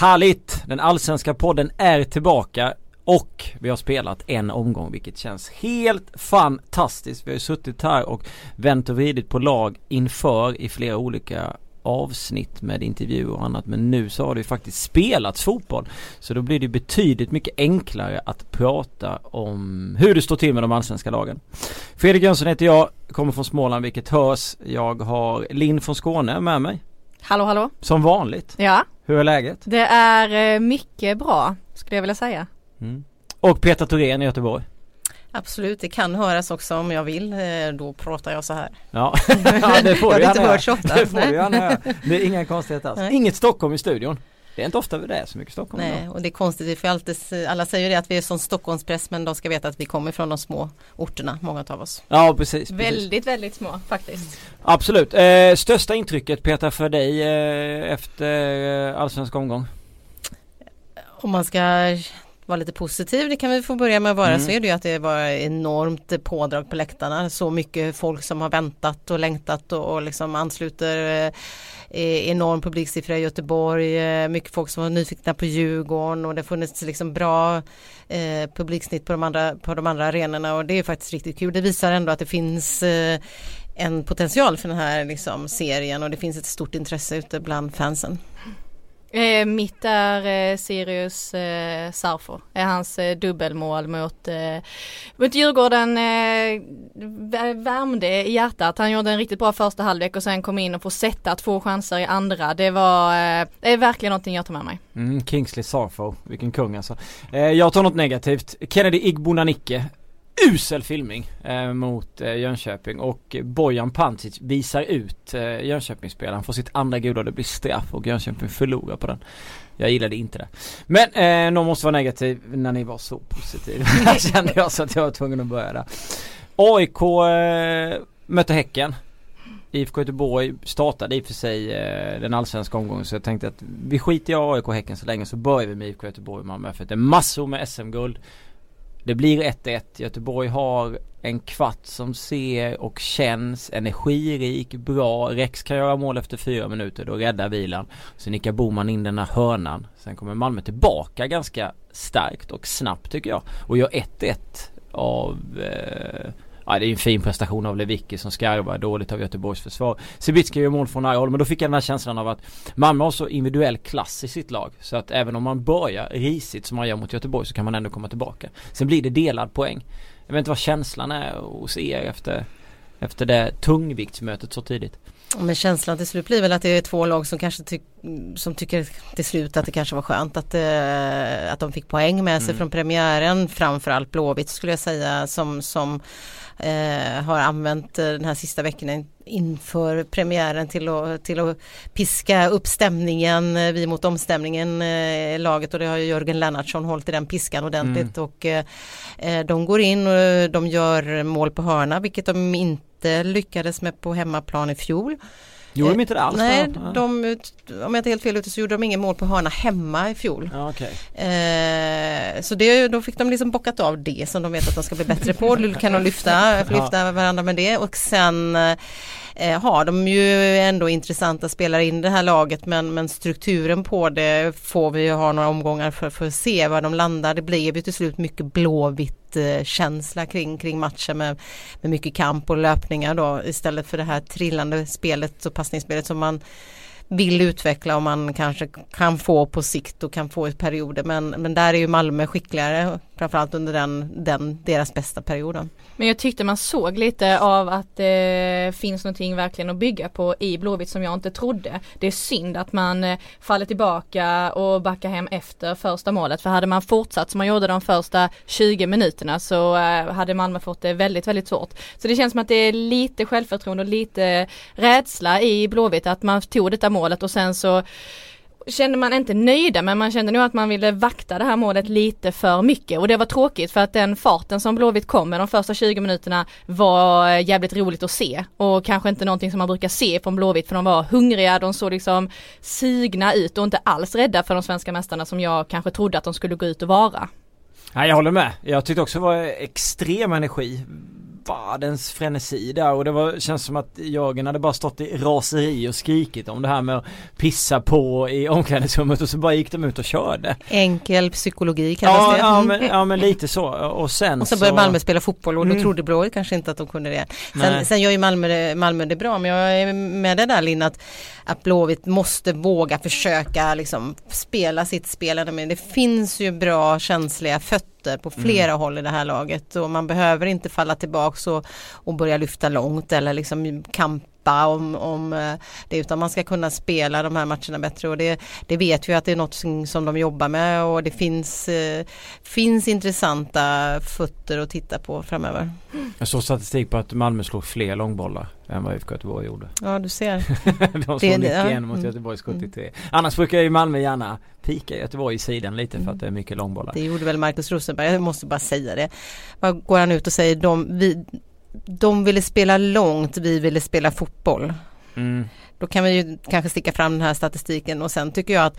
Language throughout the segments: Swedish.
Härligt! Den allsvenska podden är tillbaka och vi har spelat en omgång vilket känns helt fantastiskt. Vi har ju suttit här och vänt och vridit på lag inför i flera olika avsnitt med intervjuer och annat men nu så har det ju faktiskt spelats fotboll. Så då blir det betydligt mycket enklare att prata om hur det står till med de allsvenska lagen. Fredrik Jönsson heter jag, kommer från Småland vilket hörs. Jag har Linn från Skåne med mig. Hallå hallå. Som vanligt. Ja. Hur är läget? Det är eh, mycket bra skulle jag vilja säga. Mm. Och Peter Thorén i Göteborg. Absolut, det kan höras också om jag vill. Eh, då pratar jag så här. Ja, ja det får jag du inte gärna hört så ofta. Det får du gärna göra. Det är inga konstigheter alls. Nej. Inget Stockholm i studion. Det är inte ofta det är så mycket Stockholm Nej, idag. och det är konstigt för alltid, alla säger det att vi är som Stockholmspress men de ska veta att vi kommer från de små orterna, många av oss. Ja precis, precis. Väldigt, väldigt små faktiskt. Absolut. Eh, största intrycket Peter för dig eh, efter eh, allsvensk omgång? Om man ska vara lite positiv, det kan vi få börja med att vara, Mm. så är det ju att det var enormt pådrag på läktarna. Så mycket folk som har väntat och längtat och, och liksom ansluter. Eh, enorm publiksiffra i Göteborg, eh, mycket folk som var nyfikna på Djurgården och det har funnits liksom bra eh, publiksnitt på de, andra, på de andra arenorna och det är faktiskt riktigt kul. Det visar ändå att det finns eh, en potential för den här liksom, serien och det finns ett stort intresse ute bland fansen. Eh, mitt är eh, Sirius eh, Sarfo. Är hans eh, dubbelmål mot, eh, mot Djurgården eh, värmde i hjärtat. Han gjorde en riktigt bra första halvlek och sen kom in och få sätta två chanser i andra. Det var, eh, det är verkligen någonting jag tar med mig. Mm, Kingsley Sarfo, vilken kung alltså. Eh, jag tar något negativt. Kennedy Igbonanike. Usel filmning eh, mot eh, Jönköping och Bojan Pancic visar ut eh, Jönköpingsspelaren får sitt andra gula och det blir straff och Jönköping förlorar på den. Jag gillade inte det. Men eh, någon måste vara negativ när ni var så positiv. Kände jag så att jag var tvungen att börja där. AIK eh, mötte Häcken. IFK Göteborg startade i och för sig eh, den allsvenska omgången så jag tänkte att vi skiter i AIK och Häcken så länge så börjar vi med IFK Göteborg och Malmö för det är massor med SM-guld. Det blir 1-1. Göteborg har en kvart som ser och känns energirik, bra. Rex kan göra mål efter fyra minuter, då räddar vilan. Sen nickar Boman in den här hörnan. Sen kommer Malmö tillbaka ganska starkt och snabbt tycker jag. Och gör 1-1 av eh, Ja det är ju en fin prestation av Lewicki som skarvar dåligt av Göteborgs försvar. Sibicki gör mål från nära håll men då fick jag den här känslan av att Malmö har så individuell klass i sitt lag så att även om man börjar risigt som man gör mot Göteborg så kan man ändå komma tillbaka. Sen blir det delad poäng. Jag vet inte vad känslan är hos er efter efter det tungviktsmötet så tidigt. Men känslan till slut blir väl att det är två lag som kanske ty som tycker till slut att det kanske var skönt att, eh, att de fick poäng med sig Mm. från premiären. Framförallt Blåvitt skulle jag säga som, som eh, har använt eh, den här sista veckorna in- inför premiären till att, till att piska upp stämningen, eh, vi mot omstämningen eh, laget och det har ju Jörgen Lennartsson hållit i den piskan ordentligt och eh, eh, de går in och de gör mål på hörna vilket de inte lyckades med på hemmaplan i fjol. Gjorde de inte det alls? Nej, de, om jag inte helt fel ute så gjorde de ingen mål på hörna hemma i fjol. Ja okej. Eh, så det, då fick de liksom bockat av det som de vet att de ska bli bättre på. Då kan de lyfta, lyfta varandra med det och sen eh, har de ju ändå intressanta spelare in det här laget men, men strukturen på det får vi ju ha några omgångar för, för att se var de landar. Det blev ju till slut mycket blåvitt eh, känsla kring, kring matchen med, med mycket kamp och löpningar då. Istället för det här trillande spelet och passningsspelet som man vill utveckla och man kanske kan få på sikt och kan få i perioder. Men, men där är ju Malmö skickligare framförallt under den, den deras bästa perioden. Men jag tyckte man såg lite av att det finns någonting verkligen att bygga på i Blåvitt som jag inte trodde. Det är synd att man eh, faller tillbaka och backar hem efter första målet. För hade man fortsatt som man gjorde de första 20 minuterna så eh, hade Malmö fått det väldigt, väldigt svårt. Så det känns som att det är lite självförtroende och lite rädsla i Blåvitt att man tog detta målet och sen så kände man inte nöjda men man kände nog att man ville vakta det här målet lite för mycket och det var tråkigt för att den farten som Blåvitt kom med de första 20 minuterna var eh, jävligt roligt att se och kanske inte någonting som man brukar se från Blåvitt för de var hungriga, de såg liksom sugna ut och inte alls rädda för de svenska mästarna som jag kanske trodde att de skulle gå ut och vara. Nej jag håller med. Jag tyckte också det var extrem energi världens frenesi där och det var, känns som att Jörgen hade bara stått i raseri och skrikit om det här med att pissa på i omklädningsrummet och så bara gick de ut och körde. Enkel psykologi kallas Ja, det. ja, men, ja men lite så och sen Och så började Malmö spela fotboll och då Mm. trodde Blåvitt kanske inte att de kunde det. Sen, sen gör ju Malmö Malmö det bra men jag är med det där Linn att, att Blåvitt måste våga försöka liksom spela sitt spel. Men det finns ju bra känsliga fötter på flera håll i det här laget och man behöver inte falla tillbaks och, och börja lyfta långt eller liksom kampa om, om eh, det utan man ska kunna spela de här matcherna bättre och det, det vet vi att det är något som som de jobbar med och det finns, eh, finns intressanta fötter att titta på framöver. Jag såg statistik på att Malmö slog fler långbollar än vad IFK Göteborg gjorde. Ja du ser. De slog Det- 91 ja, mot mm. Göteborgs 73. Annars brukar ju Malmö gärna pika Göteborg i sidan lite för Mm. att det är mycket långbollar. Det gjorde väl Markus Rosenberg, jag måste bara säga det. Vad går han ut och säger? De, vi, de ville spela långt, vi ville spela fotboll. Mm. Då kan vi ju kanske sticka fram den här statistiken och sen tycker jag att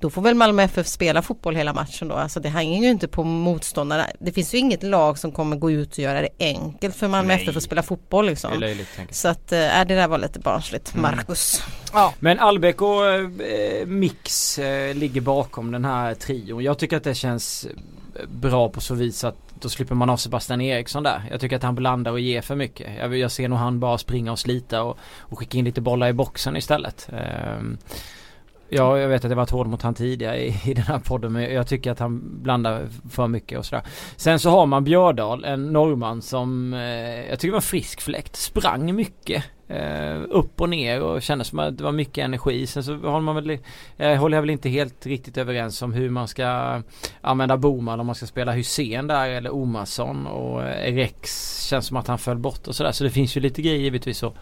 då får väl Malmö FF spela fotboll hela matchen då. Alltså det hänger ju inte på motståndarna. Det finns ju inget lag som kommer gå ut och göra det enkelt för Malmö Nej. FF att spela fotboll Det är liksom. löjligt Så att, äh, det där var lite barnsligt, Mm. Marcus. jag. Men Albeck och eh, Mix eh, ligger bakom den här trion. Jag tycker att det känns eh, bra på så vis att då slipper man av Sebastian Eriksson där. Jag tycker att han blandar och ger för mycket. Jag, jag ser nog han bara springa och slita och, och skicka in lite bollar i boxen istället. Ehm, Ja, jag vet att det var hård mot han tidigare i, i den här podden men jag tycker att han blandar för mycket och sådär. Sen så har man Björdal, en norrman som eh, jag tycker var frisk fläkt. Sprang mycket. Eh, upp och ner och kändes som att det var mycket energi. Sen så håller man väl, eh, håller jag väl inte helt riktigt överens om hur man ska använda Boman om man ska spela Hussein där eller Omarsson och eh, Rex känns som att han föll bort och sådär. Så det finns ju lite grejer givetvis och,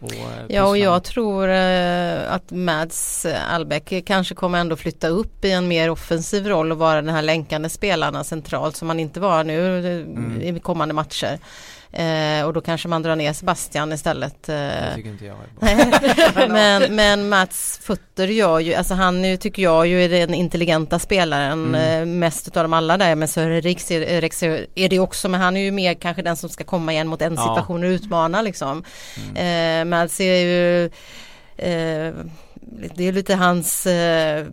och, eh, Ja och jag tror eh, att Mads Albeck kanske kommer ändå flytta upp i en mer offensiv roll och vara den här länkande spelarna centralt som han inte var nu eh, Mm. i kommande matcher. Eh, och då kanske man drar ner Sebastian istället. Det Eh. tycker inte jag är men, men Mats Futter gör ju, alltså han ju, tycker jag ju är den intelligenta spelaren Mm. eh, mest utav dem alla där. Men Sören Riks är, Rex är är det också men han är ju mer kanske den som ska komma igen mot en Ja. situation och utmana liksom. Mm. Eh, Mads är ju eh, det är lite hans eh,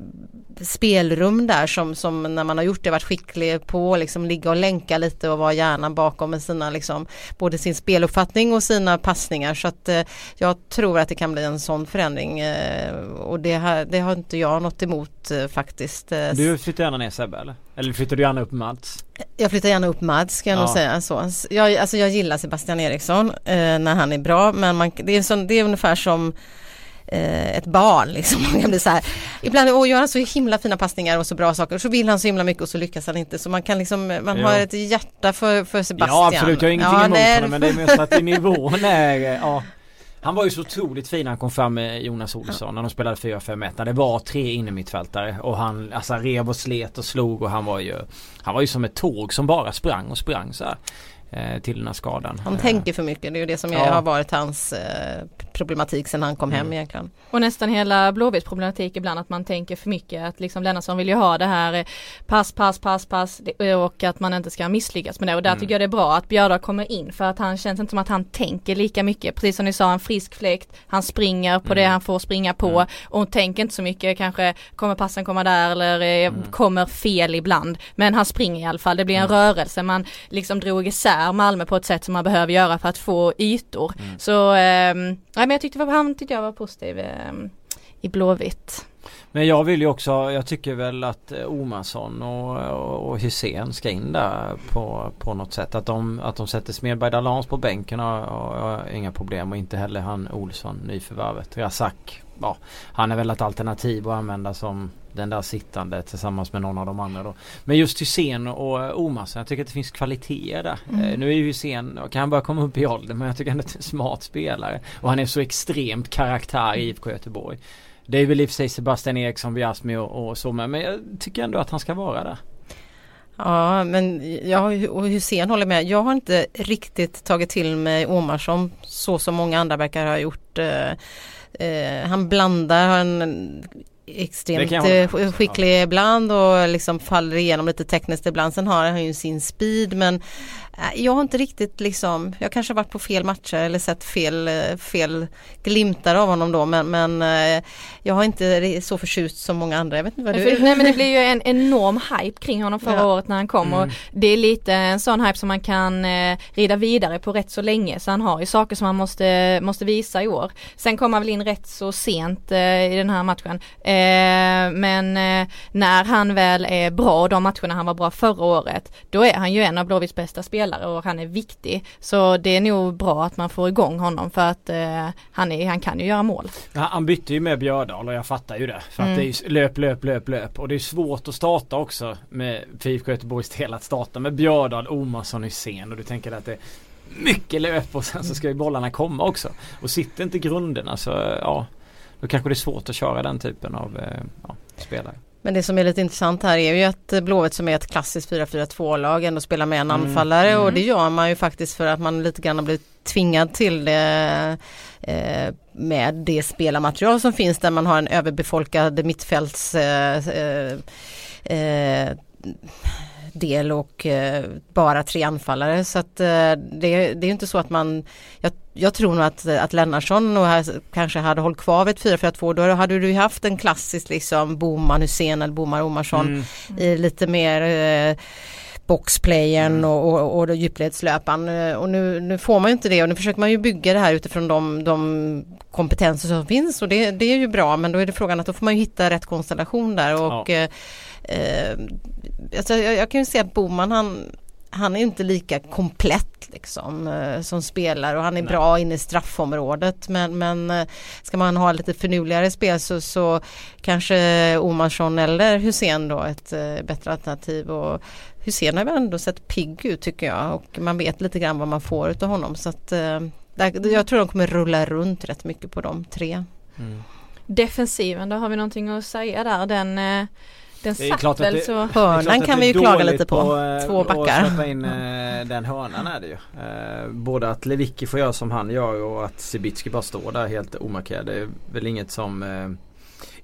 spelrum där som, som när man har gjort det varit skicklig på liksom ligga och länka lite och vara hjärnan bakom med sina liksom både sin speluppfattning och sina passningar så att eh, jag tror att det kan bli en sån förändring eh, och det, här, det har inte jag något emot eh, faktiskt. Eh, Du flyttar gärna ner Sebbe eller? Eller flyttar du gärna upp Mats? jag flyttar gärna upp Mads ska jag Ja. nog säga så. Jag, alltså jag gillar Sebastian Eriksson eh, när han är bra men man, det, är sån, det är ungefär som ett barn liksom. Man kan bli så här, ibland och gör han så himla fina passningar och så bra saker så vill han så himla mycket och så lyckas han inte. Så man kan liksom man Ja. har ett hjärta för, för Sebastian. Ja absolut, jag har ingenting Ja, emot nej, honom men det är mest att nivån är, eh, ja. Han var ju så otroligt fin när han kom fram med Jonas Olsson när de spelade 4-5-1 när det var tre innermittfältare och han alltså rev och slet och slog och han var ju Han var ju som ett tåg som bara sprang och sprang så här, eh, Till den här skadan. Han Eh, tänker för mycket, det är ju det som Ja. har varit hans eh, problematik sedan han kom hem Mm. egentligen. Och nästan hela Blåvitts problematik ibland att man tänker för mycket att liksom Lennartsson vill ju ha det här eh, pass, pass, pass, pass det- och att man inte ska misslyckas med det och där Mm. tycker jag det är bra att Björda kommer in för att han känns inte som att han tänker lika mycket. Precis som ni sa, en frisk fläkt, han springer på det Mm. han får springa på Mm. och tänker inte så mycket kanske kommer passen komma där eller eh, Mm. kommer fel ibland. Men han springer i alla fall, det blir en Mm. rörelse, man liksom drog isär Malmö på ett sätt som man behöver göra för att få ytor. Mm. Så, nej men jag tyckte, han tyckte jag var positiv ehm, i Blåvitt. Men jag vill ju också, jag tycker väl att eh, Omarsson och, och, och Hussein ska in där på, på något sätt. Att de, att de sätter Smedberg Dalans på bänken och, och, och inga problem och inte heller han Olsson, nyförvärvet. Razak, ja han är väl ett alternativ att använda som den där sittande tillsammans med någon av de andra då. Men just Hussein och Omarsson, jag tycker att det finns kvaliteter där. Mm. Eh, nu är ju Hussein, kan han börja komma upp i ålder men jag tycker det är en smart spelare. Och han är så extremt karaktär i IFK Göteborg. Det är väl i och för sig Sebastian Eriksson, Viasmi och, och så med. Men jag tycker ändå att han ska vara där. Ja men jag och Hussein håller med. Jag har inte riktigt tagit till mig Omarsson så som många andra verkar ha gjort. Eh, eh, han blandar, han extremt eh, skicklig ibland och liksom faller igenom lite tekniskt ibland. Sen har han ju sin speed men jag har inte riktigt liksom, jag kanske har varit på fel matcher eller sett fel, eh, fel glimtar av honom då men, men eh, jag har inte så förtjust som många andra. Jag vet inte vad du... nej men det blir ju en enorm hype kring honom förra Ja. året när han kom Mm. och det är lite en sån hype som man kan eh, rida vidare på rätt så länge så han har ju saker som han måste, måste visa i år. Sen kom han väl in rätt så sent eh, i den här matchen. Eh, men eh, när han väl är bra och de matcherna han var bra förra året då är han ju en av Blåvitts bästa spelare och han är viktig. Så det är nog bra att man får igång honom för att eh, han, är, han kan ju göra mål. Ja, Han bytte ju med Björdal och jag fattar ju det. För att Mm. det är ju löp, löp, löp, löp. Och det är svårt att starta också med för IFK Göteborgs del att starta med Björdal, Omarsson, Hysén och du tänker att det är mycket löp och sen så ska ju bollarna komma också. Och sitter inte grunderna så ja, då kanske det är svårt att köra den typen av eh, ja, spelare. Men det som är lite intressant här är ju att Blåvitt som är ett klassiskt 4-4-2 lag ändå spelar med en Mm, anfallare och mm. det gör man ju faktiskt för att man lite grann har blivit tvingad till det eh, med det spelarmaterial som finns där man har en överbefolkad mittfälts eh, eh, del och eh, bara tre anfallare. Så att eh, det, det är inte så att man jag, jag tror nog att, att Lennartsson nog här, kanske hade hållit kvar vid ett 4-4-2 då hade du haft en klassisk liksom Boman Hussein eller Bomar Omarsson Mm. i lite mer eh, boxplayern Mm. och, och, och djupledslöparen Eh, och nu, nu får man ju inte det och nu försöker man ju bygga det här utifrån de, de kompetenser som finns och det, det är ju bra. Men då är det frågan att då får man ju hitta rätt konstellation där och eh, eh, alltså jag, jag kan ju säga att Boman han han är inte lika komplett liksom eh, som spelare och han är Nej. bra inne i straffområdet men, men eh, ska man ha lite förnuligare spel så, så kanske Omarsson eller Hussein då ett eh, bättre alternativ och Hussein har väl ändå sett pigg ut tycker jag och man vet lite grann vad man får utav honom så att eh, där, jag tror de kommer rulla runt rätt mycket på de tre. Mm. Defensiven, då har vi någonting att säga där. Den, eh, den Det är klart att väl det- så. Det är klart Hörnan kan vi ju klaga lite på. eh, Två backar. Att släppa in eh, den hörnan är det ju. Eh, både att Lewicki får göra som han gör och att Sibitski bara står där helt omarkerad. Det är väl inget som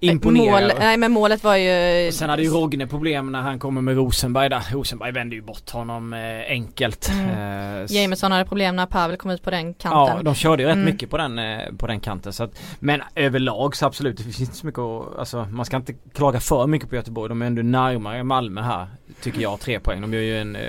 imponerar. Mål, nej men målet var ju Och Sen hade ju Rogne problem när han kommer med Rosenberg där. Rosenberg vände ju bort honom eh, enkelt. Mm. Eh, Jameson hade problem när Pavel kom ut på den Ja, kanten. de körde ju rätt Mm. mycket på den, eh, på den kanten. Så att, men överlag så absolut, det finns inte så mycket att, alltså man ska inte klaga för mycket på Göteborg. De är ändå närmare Malmö här, tycker jag, tre poäng. De gör ju en, eh,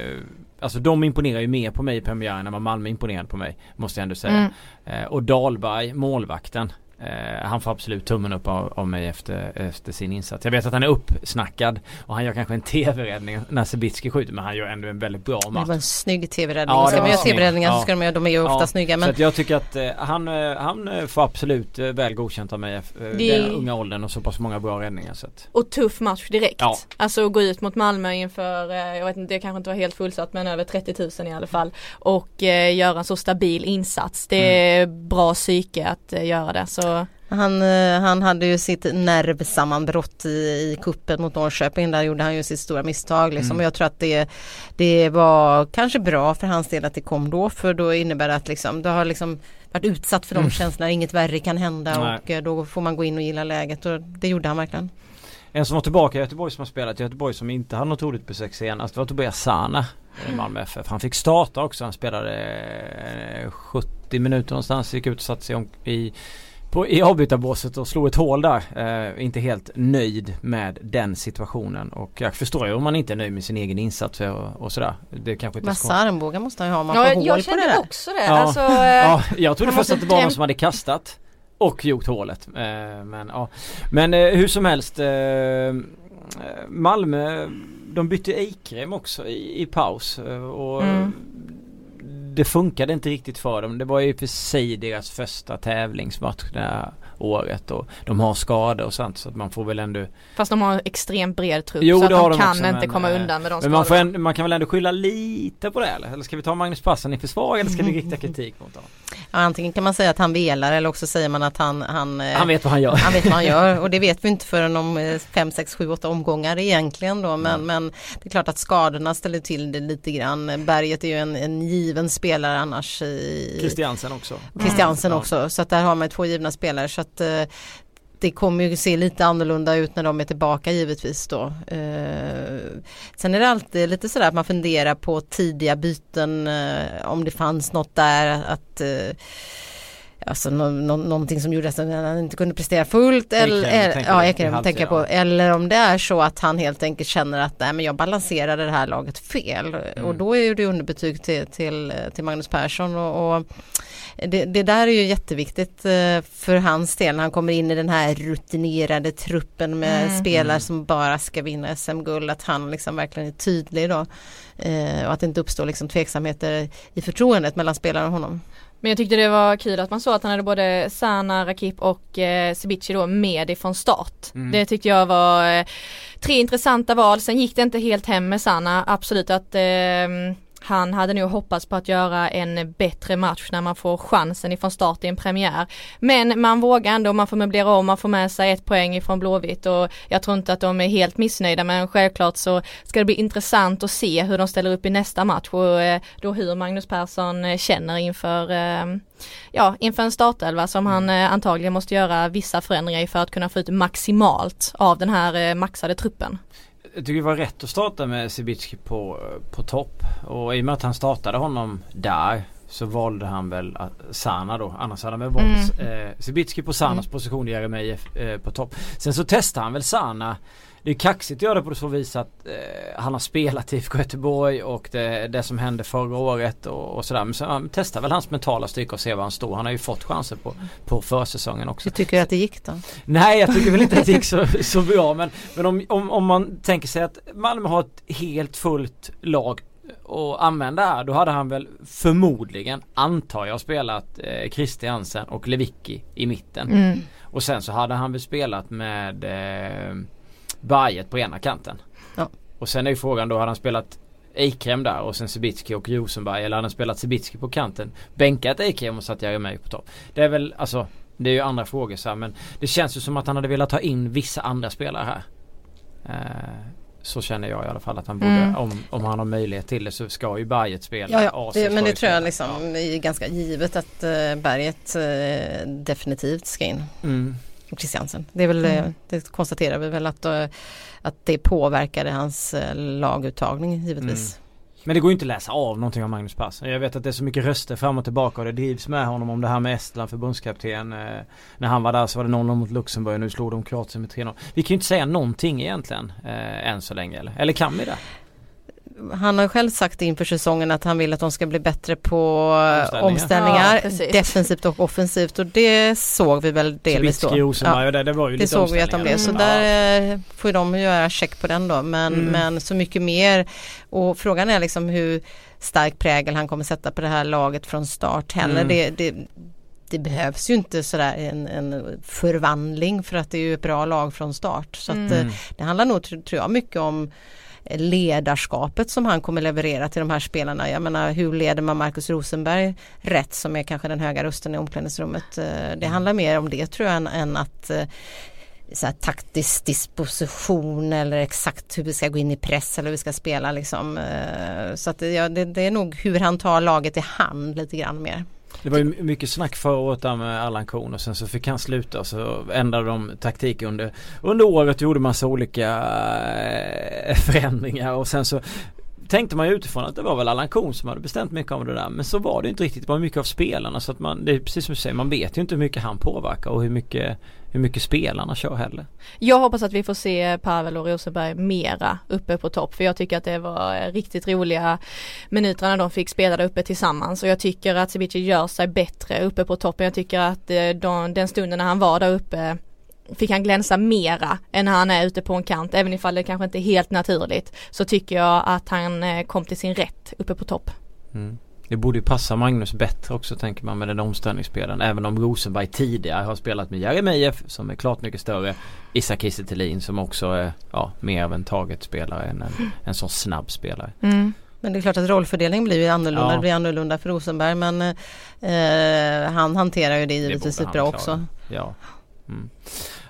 alltså de imponerar ju mer på mig i premiären än vad Malmö imponerade på mig, måste jag ändå säga. Mm. Eh, och Dahlberg, målvakten. Eh, han får absolut tummen upp av, av mig efter, efter sin insats. Jag vet att han är uppsnackad och han gör kanske en tv-räddning när Sibitski skjuter men han gör ändå en väldigt bra Det match. var en snygg tv-räddning. Ja, ska det man göra tv-räddningar så Ja. ska de göra, de är ju ofta Ja, snygga Så men att jag tycker att eh, han, eh, han eh, får absolut eh, väl godkänt av mig eh, Det- den unga åldern och så pass många bra räddningar så att, Och tuff match direkt. Ja. Alltså gå ut mot Malmö inför, eh, jag vet inte, det kanske inte var helt fullsatt men över 30 000 i alla fall. Och göra en så stabil insats. Det är bra psyke att göra det. Så Han, eh, han hade ju sitt nervsammanbrott i, i kuppen mot Norrköping. Där gjorde han ju sitt stora misstag. Liksom. Mm. Och jag tror att det, det var kanske bra för hans del att det kom då. För då innebär det att liksom, det har liksom varit utsatt för de Mm. känslorna. Inget värre kan hända Nej. och eh, då får man gå in och gilla läget. Och det gjorde han verkligen. En som var tillbaka i Göteborg som har spelat i Göteborg som inte hade något roligt besök senast var Tobias Sana i Malmö FF. Han fick starta också. Han spelade eh, 70 minuter någonstans. Gick ut och satte sig om i på, i avbytarbåset och slog ett hål där. Eh, inte helt nöjd med den situationen och jag förstår ju om man inte är nöjd med sin egen insats och, och sådär. Det kanske inte Massa armbågar måste han ju ha om man ja, får hål jag på det kände där. också det. Ja. Alltså, eh, Ja, jag trodde först att det var någon som hade kastat och gjort hålet. Eh, men ja. Men eh, hur som helst. Eh, Malmö, de bytte Eikrem också i, i paus. eh, Och Mm. Det funkade inte riktigt för dem. Det var ju för sig deras första tävlingsmatch det här året och de har skador och sånt så att man får väl ändå Fast de har en extremt bred trupp Jo, så att de de kan också, inte men, komma eh, undan med de Men man, får skadorna. en, man kan väl ändå skylla lite på det eller? Eller ska vi ta Magnus Passan i försvar eller ska vi rikta kritik mot honom? Ja, antingen kan man säga att han velar eller också säger man att han, han, eh, Han vet vad han gör. Han vet vad han gör och det vet vi inte förrän om 5, 6, 7, 8 omgångar egentligen då men, Mm. men det är klart att skadorna ställer till det lite grann. Berget är ju en, en given spelare annars i Christiansen också. Christiansen Ja. också så att där har man två givna spelare så att eh, det kommer ju se lite annorlunda ut när de är tillbaka givetvis då. Eh, sen är det alltid lite sådär att man funderar på tidiga byten eh, om det fanns något där att eh, Alltså no, no, någonting som gjorde att han inte kunde prestera fullt. Eller, Ekrem, ja, du? Ekrem I tänker jag på. Eller om det är så att han helt enkelt känner att nej, men jag balanserade det här laget fel. Mm. Och då är det underbetyg till, till, till Magnus Persson. Och, och det, det, där är ju jätteviktigt eh, för hans del när han kommer in i den här rutinerade truppen med Mm. spelare Mm. som bara ska vinna SM-guld. Att han liksom verkligen är tydlig då. Eh, och att det inte uppstår liksom tveksamheter i förtroendet mellan spelarna och honom. Men jag tyckte det var kul att man såg att han hade både Sana, Rakip och eh, Cebici då med ifrån start. Mm. Det tyckte jag var eh, tre intressanta val. Sen gick det inte helt hem med Sana. Absolut att eh, han hade nog hoppats på att göra en bättre match när man får chansen ifrån start i en premiär. Men man vågar ändå, man får möblera om, man får med sig ett poäng ifrån Blåvitt och jag tror inte att de är helt missnöjda men självklart så ska det bli intressant att se hur de ställer upp i nästa match och eh, då hur Magnus Persson eh, känner inför eh, ja, inför en startelva som han eh, antagligen måste göra vissa förändringar i för att kunna få ut maximalt av den här maxade truppen. Jag tycker det var rätt att starta med Cibicki på, på topp. Och i och med att han startade honom där så valde han väl att, Sana då. Annars hade han väl valt Mm. eh, Cibicki på Sanas Mm. position, Jeremejeff eh, på topp. Sen så testade han väl Sana. Det är kaxigt att göra det på så vis att eh, han har spelat i IFK Göteborg och det, det som hände förra året och, och sådär. Men så han testar väl hans mentala styrka och ser var han står. Han har ju fått chanser på, på försäsongen också. Hur tycker du att det gick då? Nej jag tycker väl inte att det gick så, så bra men, men om, om, om man tänker sig att Malmö har ett helt fullt lag att använda här då hade han väl förmodligen antar jag spelat eh, Christiansen och Lewicki i mitten. Mm. Och sen så hade han väl spelat med eh, Bajet på ena kanten. Ja. Och sen är ju frågan då hade han spelat Eikrem där och sen Sibicki och Rosenberg eller hade han spelat Sibicki på kanten Bänkat Eikrem och satt Jeremejeff på topp. Det är väl alltså Det är ju andra frågor så här, men Det känns ju som att han hade velat ta in vissa andra spelare här. Eh, så känner jag i alla fall att han borde Mm. om, om han har möjlighet till det så ska ju Berget spela. Ja, ja. Det, men det tror jag liksom är ganska givet att eh, Berget eh, definitivt ska in. Ja. Mm. Christiansen. Det är väl, eh, Mm. det konstaterar vi väl att, eh, att det påverkade hans eh, laguttagning givetvis. Men det går ju inte att läsa av någonting av Magnus Persson. Jag vet att det är så mycket röster fram och tillbaka och det drivs med honom om det här med Estland förbundskapten. Eh, när han var där så var det 0-0 mot Luxemburg och nu slog de Kroatien med 3-0. Vi kan ju inte säga någonting egentligen eh, än så länge eller? Eller kan vi det? Han har själv sagt inför säsongen att han vill att de ska bli bättre på Omställningar. omställningar, Ja, defensivt och offensivt och det såg vi väl delvis då. Ja. det, det var ju Det lite såg vi att de blev, så omställningar. där eh, får de göra check på den då. Men, Mm. men så mycket mer. Och frågan är liksom hur stark prägel han kommer sätta på det här laget från start heller. Mm. Det, det, det behövs ju inte sådär en, en förvandling för att det är ju ett bra lag från start. Så att, Mm. eh, Mm. det handlar nog tr- tror jag mycket om ledarskapet som han kommer leverera till de här spelarna. Jag menar hur leder man Marcus Rosenberg rätt som är kanske den höga rösten i omklädningsrummet. Eh, Det handlar mer om det tror jag än, än att eh, så här, taktisk disposition eller exakt hur vi ska gå in i press eller hur vi ska spela liksom. Eh, Så att ja, det, det är nog hur han tar laget i hand lite grann mer. Det var ju mycket snack förra året där med Allan Kohn och sen så fick han sluta och så ändrade de taktik under, under året och gjorde massa olika eh, förändringar och sen så tänkte man ju utifrån att det var väl Allan Kohn som hade bestämt mycket om det där. Men så var det inte riktigt, det var mycket av spelarna så att man, det är precis som du säger, man vet ju inte hur mycket han påverkar och hur mycket, hur mycket spelarna kör heller. Jag hoppas att vi får se Pavel och Rosenberg mera uppe på topp för jag tycker att det var eh, riktigt roliga minuter när de fick spela där uppe tillsammans och jag tycker att Ceviche gör sig bättre uppe på toppen. Jag tycker att eh, de, den stunden när han var där uppe fick han glänsa mera än när han är ute på en kant. Även ifall det kanske inte är helt naturligt så tycker jag att han eh, kom till sin rätt uppe på topp. Mm. Det borde ju passa Magnus bättre också tänker man med den omställningsspelaren. Även om Rosenberg tidigare har spelat med Jeremejeff som är klart mycket större. Isak Kiese som också är ja, mer av en targetspelare än en, en sån snabb spelare. Men det är klart att rollfördelningen blir ju annorlunda. Ja. Det blir annorlunda för Rosenberg men eh, han hanterar ju det givetvis ett bra också. Ja. Mm.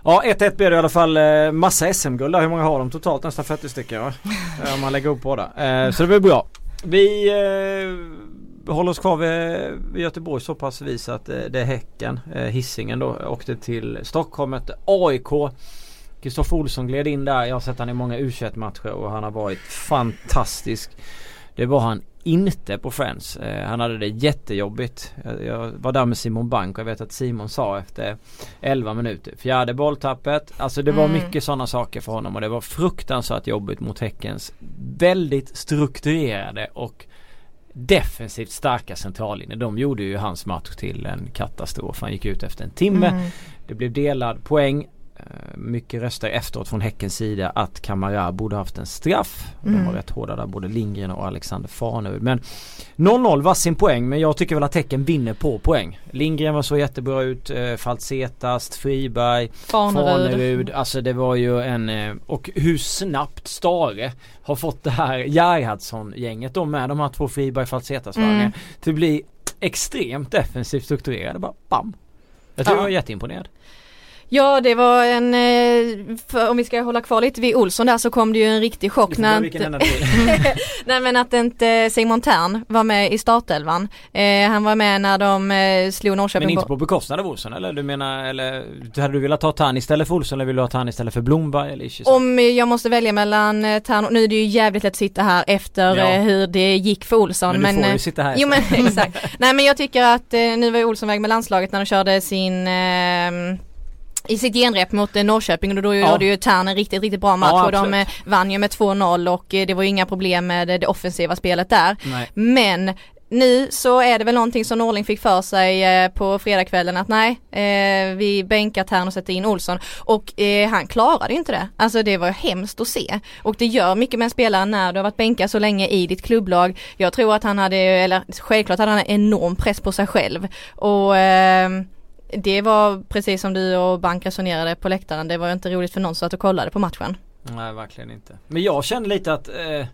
Ja 1-1 blir det i alla fall eh, massa SM-guld. Hur många har de totalt? Nästan 40 stycken va? Om man lägger upp båda. Eh, så det blir bra. Vi eh, håller oss kvar vid Göteborg så pass vis att eh, det är Häcken, eh, hissingen då, åkte till Stockholm, mötte AIK. Kristoffer Olsson gled in där. Jag har sett han i många u matcher och han har varit fantastisk. Det var han inte på Friends. Eh, han hade det jättejobbigt. Jag, jag var där med Simon Bank och jag vet att Simon sa efter 11 minuter. Fjärde bolltappet. Alltså det var mm. mycket sådana saker för honom och det var fruktansvärt jobbigt mot Häckens väldigt strukturerade och defensivt starka centrallinjer. De gjorde ju hans match till en katastrof. Han gick ut efter en timme. Mm. Det blev delad poäng. Eh, mycket röster efteråt från Häckens sida att Kamara borde haft en straff. Mm. De var rätt hårda där både Lindgren och Alexander Farnerud. Men 0-0 var sin poäng men jag tycker väl att Häcken vinner på poäng. Lindgren var så jättebra ut, eh, Falsetast, Friberg, Farnerud. Farnerud. Alltså det var ju en eh, och hur snabbt Stare har fått det här Gerhardsson-gänget då med de här två Friberg Falsetas mm. till att bli extremt defensivt strukturerade. Bara bam! Jag tror ja. jag var jätteimponerad. Ja det var en, eh, om vi ska hålla kvar lite vid Olsson där så kom det ju en riktig chock när inte, Nej men att inte Simon Tern var med i startelvan. Eh, han var med när de eh, slog Norrköping. Men inte på bekostnad av Olsson eller? Du menar, eller hade du velat ta Tern istället för Olsson eller vill du ha Tern istället för Blomberg eller Ishizaki? Om jag måste välja mellan eh, Tern och, nu är det ju jävligt lätt att sitta här efter ja. eh, hur det gick för Olsson. Men du får ju sitta här. Jo men exakt. Nej men jag tycker att nu var ju Olsson väg med landslaget när de körde sin ehm, i sitt genrep mot eh, Norrköping och då ja. gjorde ju Tern en riktigt, riktigt bra match ja, och de eh, vann ju med 2-0 och eh, det var ju inga problem med det offensiva spelet där. Nej. Men nu så är det väl någonting som Norling fick för sig eh, på fredagskvällen att nej, eh, vi bänkar Tern och sätter in Olsson och eh, han klarade inte det. Alltså det var hemskt att se och det gör mycket med en spelare när du har varit bänkad så länge i ditt klubblag. Jag tror att han hade, eller självklart hade han en enorm press på sig själv och det var precis som du och Bank resonerade på läktaren. Det var inte roligt för någon som att och kollade på matchen. Nej verkligen inte. Men jag känner lite att eh,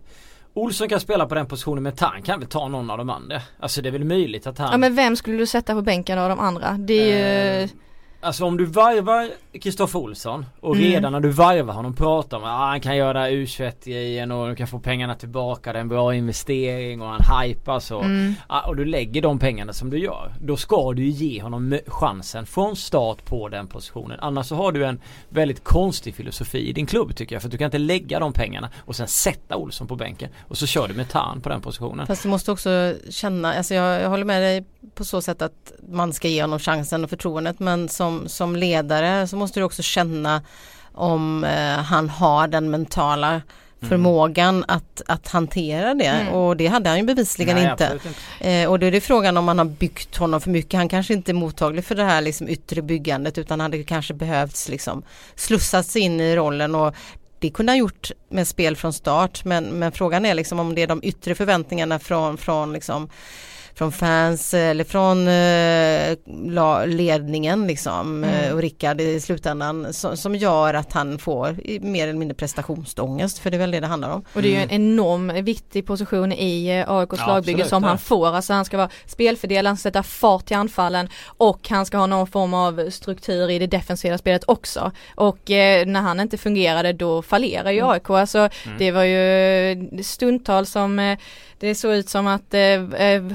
Olsson kan spela på den positionen men han kan väl ta någon av de andra. Alltså det är väl möjligt att han... Ja men vem skulle du sätta på bänken av de andra? Det är ju... Alltså om du varvar Kristoffer Olsson och mm. redan när du varvar honom pratar om att ah, han kan göra U21-grejen och du kan få pengarna tillbaka, det är en bra investering och han hypar så. Mm. Ah, och du lägger de pengarna som du gör. Då ska du ge honom chansen från start på den positionen. Annars så har du en väldigt konstig filosofi i din klubb tycker jag. För du kan inte lägga de pengarna och sen sätta Olsson på bänken. Och så kör du med Tarn på den positionen. Fast du måste också känna, alltså jag, jag håller med dig på så sätt att man ska ge honom chansen och förtroendet men som, som ledare så måste du också känna om eh, han har den mentala mm. förmågan mm. att, att hantera det mm. och det hade han ju bevisligen Nej, inte. inte. Eh, och då är det frågan om man har byggt honom för mycket. Han kanske inte är mottaglig för det här liksom yttre byggandet utan hade kanske behövts liksom slussas in i rollen och det kunde han gjort med spel från start men, men frågan är liksom om det är de yttre förväntningarna från, från liksom från fans eller från eh, ledningen liksom mm. Eh, och Rickard i slutändan som, som, gör att han får mer eller mindre prestationsångest för det är väl det det handlar om. Och det är ju en mm. enorm viktig position i eh, AIKs ja, lagbygge som han får. Alltså han ska vara spelfördelare, sätta fart till anfallen och han ska ha någon form av struktur i det defensiva spelet också. Och eh, när han inte fungerade då fallerar ju mm. AIK. Alltså mm. det var ju stundtals som eh, det såg ut som att eh,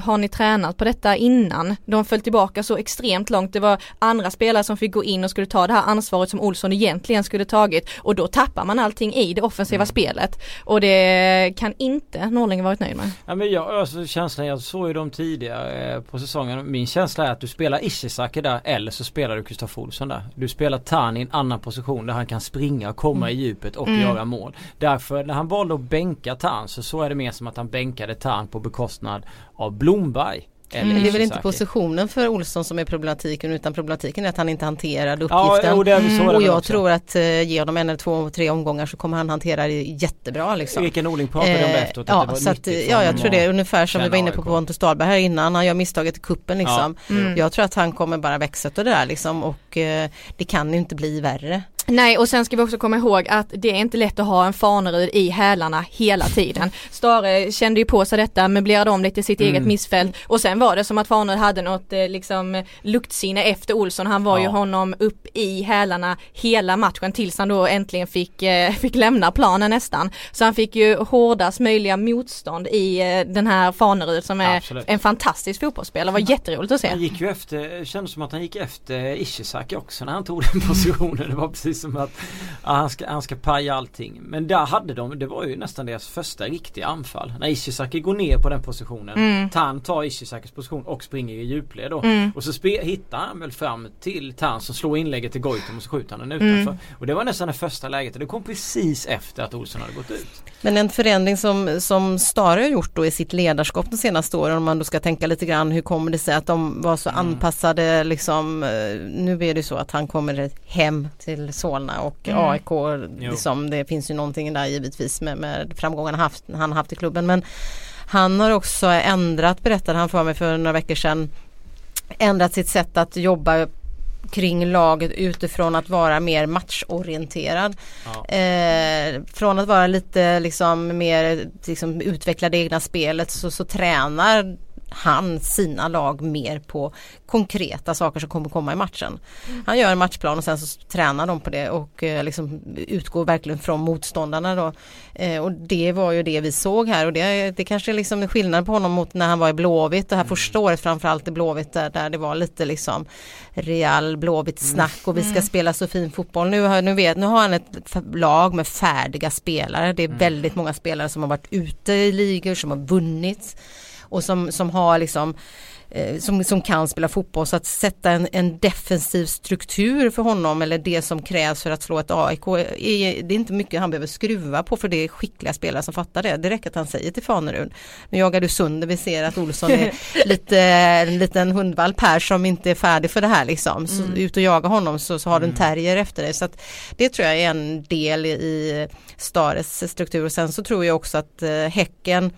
har ni tränat på detta innan. De föll tillbaka så extremt långt. Det var andra spelare som fick gå in och skulle ta det här ansvaret som Olsson egentligen skulle tagit och då tappar man allting i det offensiva mm. spelet. Och det kan inte Norling varit nöjd med. Ja men jag, alltså känslan, jag såg ju dem tidigare eh, på säsongen. Min känsla är att du spelar Ishizaki där eller så spelar du Kristoffer Olsson där. Du spelar Tani i en annan position där han kan springa komma mm. i djupet och mm. göra mål. Därför när han valde att bänka Tan så så är det mer som att han bänkade Tan på bekostnad av Blomberg. Mm. Det är väl inte positionen för Olsson som är problematiken utan problematiken är att han inte hanterade uppgiften. Ja, och, mm. och jag också. tror att uh, ge honom en eller två, tre omgångar så kommer han hantera det jättebra. Liksom. Vilken Norling pratade eh, om det efteråt. Ja, det så att, ja jag tror det är ungefär som vi var inne på Pontus Dahlberg här innan. Han gör misstaget i kuppen liksom. Ja. Mm. Jag tror att han kommer bara växa till det där liksom och uh, det kan ju inte bli värre. Nej och sen ska vi också komma ihåg att det är inte lätt att ha en Fanerud i hälarna hela tiden. Stare kände ju på sig detta, möblerade om lite sitt mm. eget missfält och sen var det som att Fanerud hade något eh, liksom luktsinne efter Olsson. Han var ja. ju honom upp i hälarna hela matchen tills han då äntligen fick, eh, fick lämna planen nästan. Så han fick ju hårdast möjliga motstånd i eh, den här Fanerud som är Absolut. en fantastisk fotbollsspelare. Det var jätteroligt att se. Han gick ju efter, kändes som att han gick efter Ishizaki också när han tog den positionen. Det var precis precis som att ja, han, ska, han ska paja allting. Men där hade de, det var ju nästan deras första riktiga anfall. När Ishizaki går ner på den positionen. Mm. Tan tar Ishizakis position och springer i djupled då. Mm. Och så spe, hittar han väl fram till Tan som slår inlägget till Goitom och så skjuter han den utanför. Mm. Och det var nästan det första läget det kom precis efter att Olsson hade gått ut. Men en förändring som, som Stare har gjort då i sitt ledarskap de senaste åren om man då ska tänka lite grann hur kommer det sig att de var så mm. anpassade liksom eh, Nu är det så att han kommer hem till Solna och mm. AIK liksom, Det finns ju någonting där givetvis med, med framgångarna haft, han haft i klubben men Han har också ändrat berättade han för mig för några veckor sedan Ändrat sitt sätt att jobba kring laget utifrån att vara mer matchorienterad. Ja. Eh, från att vara lite liksom mer liksom, utveckla det egna spelet så, så tränar han sina lag mer på konkreta saker som kommer komma i matchen. Han gör en matchplan och sen så tränar de på det och eh, liksom utgår verkligen från motståndarna då. Eh, och det var ju det vi såg här och det, det kanske är liksom skillnad på honom mot när han var i Blåvitt det här första året framförallt i Blåvitt där, där det var lite liksom real Blåvitt snack och vi ska mm. spela så fin fotboll. Nu har, nu, vet, nu har han ett lag med färdiga spelare. Det är mm. väldigt många spelare som har varit ute i ligor som har vunnit och som, som har liksom eh, som, som kan spela fotboll så att sätta en, en defensiv struktur för honom eller det som krävs för att slå ett AIK är, det är inte mycket han behöver skruva på för det är skickliga spelare som fattar det. Det räcker att han säger till Fanerud. Nu jagar du sönder, vi ser att Olsson är lite en liten hundvalp här som inte är färdig för det här liksom. Så mm. ut och jaga honom så, så har du en mm. terrier efter dig. Så att det tror jag är en del i Stares struktur och sen så tror jag också att eh, Häcken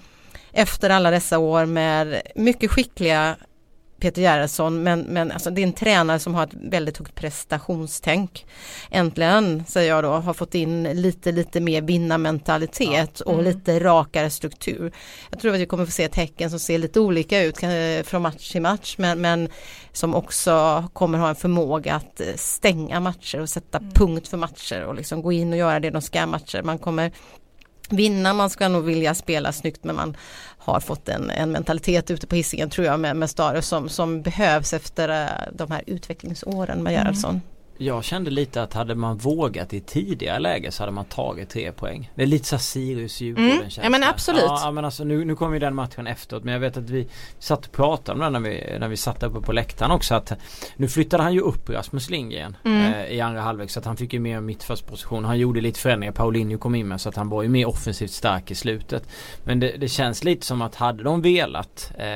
efter alla dessa år med mycket skickliga Peter Gerhardsson men, men alltså det är en tränare som har ett väldigt högt prestationstänk. Äntligen, säger jag då, har fått in lite lite mer vinnarmentalitet ja. mm. och lite rakare struktur. Jag tror att vi kommer få se tecken som ser lite olika ut från match till match men, men som också kommer ha en förmåga att stänga matcher och sätta mm. punkt för matcher och liksom gå in och göra det de ska matcher. Man kommer vinna, man ska nog vilja spela snyggt men man har fått en, en mentalitet ute på hissingen tror jag med, med Stare som, som behövs efter uh, de här utvecklingsåren med Gerhardsson. Mm. Jag kände lite att hade man vågat i tidigare läge så hade man tagit tre poäng. Det är lite så Sirius Djurgården mm. Ja men absolut. Ja men alltså nu, nu kom ju den matchen efteråt men jag vet att vi satt och pratade om den när vi, när vi satt uppe på läktaren också att nu flyttade han ju upp Rasmus Lindgren mm. eh, i andra halvlek så att han fick ju mer mittfältsposition. Han gjorde lite förändringar. Paulinho kom in med så att han var ju mer offensivt stark i slutet. Men det, det känns lite som att hade de velat eh,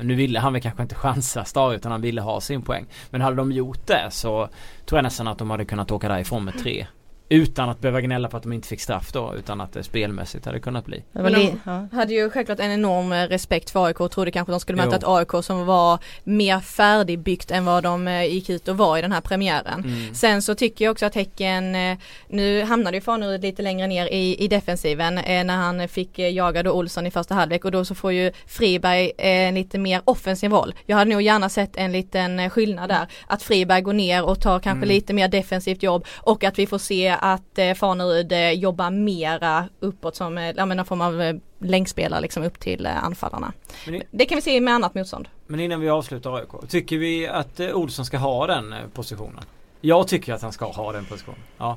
nu ville han väl kanske inte chansa Stare utan han ville ha sin poäng. Men hade de gjort det så tror jag nästan att de hade kunnat åka därifrån med tre. Utan att behöva gnälla på att de inte fick straff då utan att det spelmässigt hade kunnat bli. Men de hade ju självklart en enorm eh, respekt för AIK och trodde kanske de skulle möta jo. ett AIK som var mer färdigbyggt än vad de eh, gick ut och var i den här premiären. Mm. Sen så tycker jag också att Häcken, eh, nu hamnade ju Fanerud lite längre ner i, i defensiven när han fick jaga då Olsson i första halvlek och då så får ju Friberg en lite mer offensiv roll. Jag hade nog gärna sett en liten skillnad där. Att Friberg går ner och tar kanske mm. lite mer defensivt jobb och att vi får se att eh, Fanerud eh, jobbar mera uppåt som eh, ja, någon form av eh, länkspelare liksom upp till eh, anfallarna. I, det kan vi se med annat motstånd. Men innan vi avslutar AIK, tycker vi att eh, Olsson ska ha den eh, positionen? Jag tycker att han ska ha den positionen. Ja.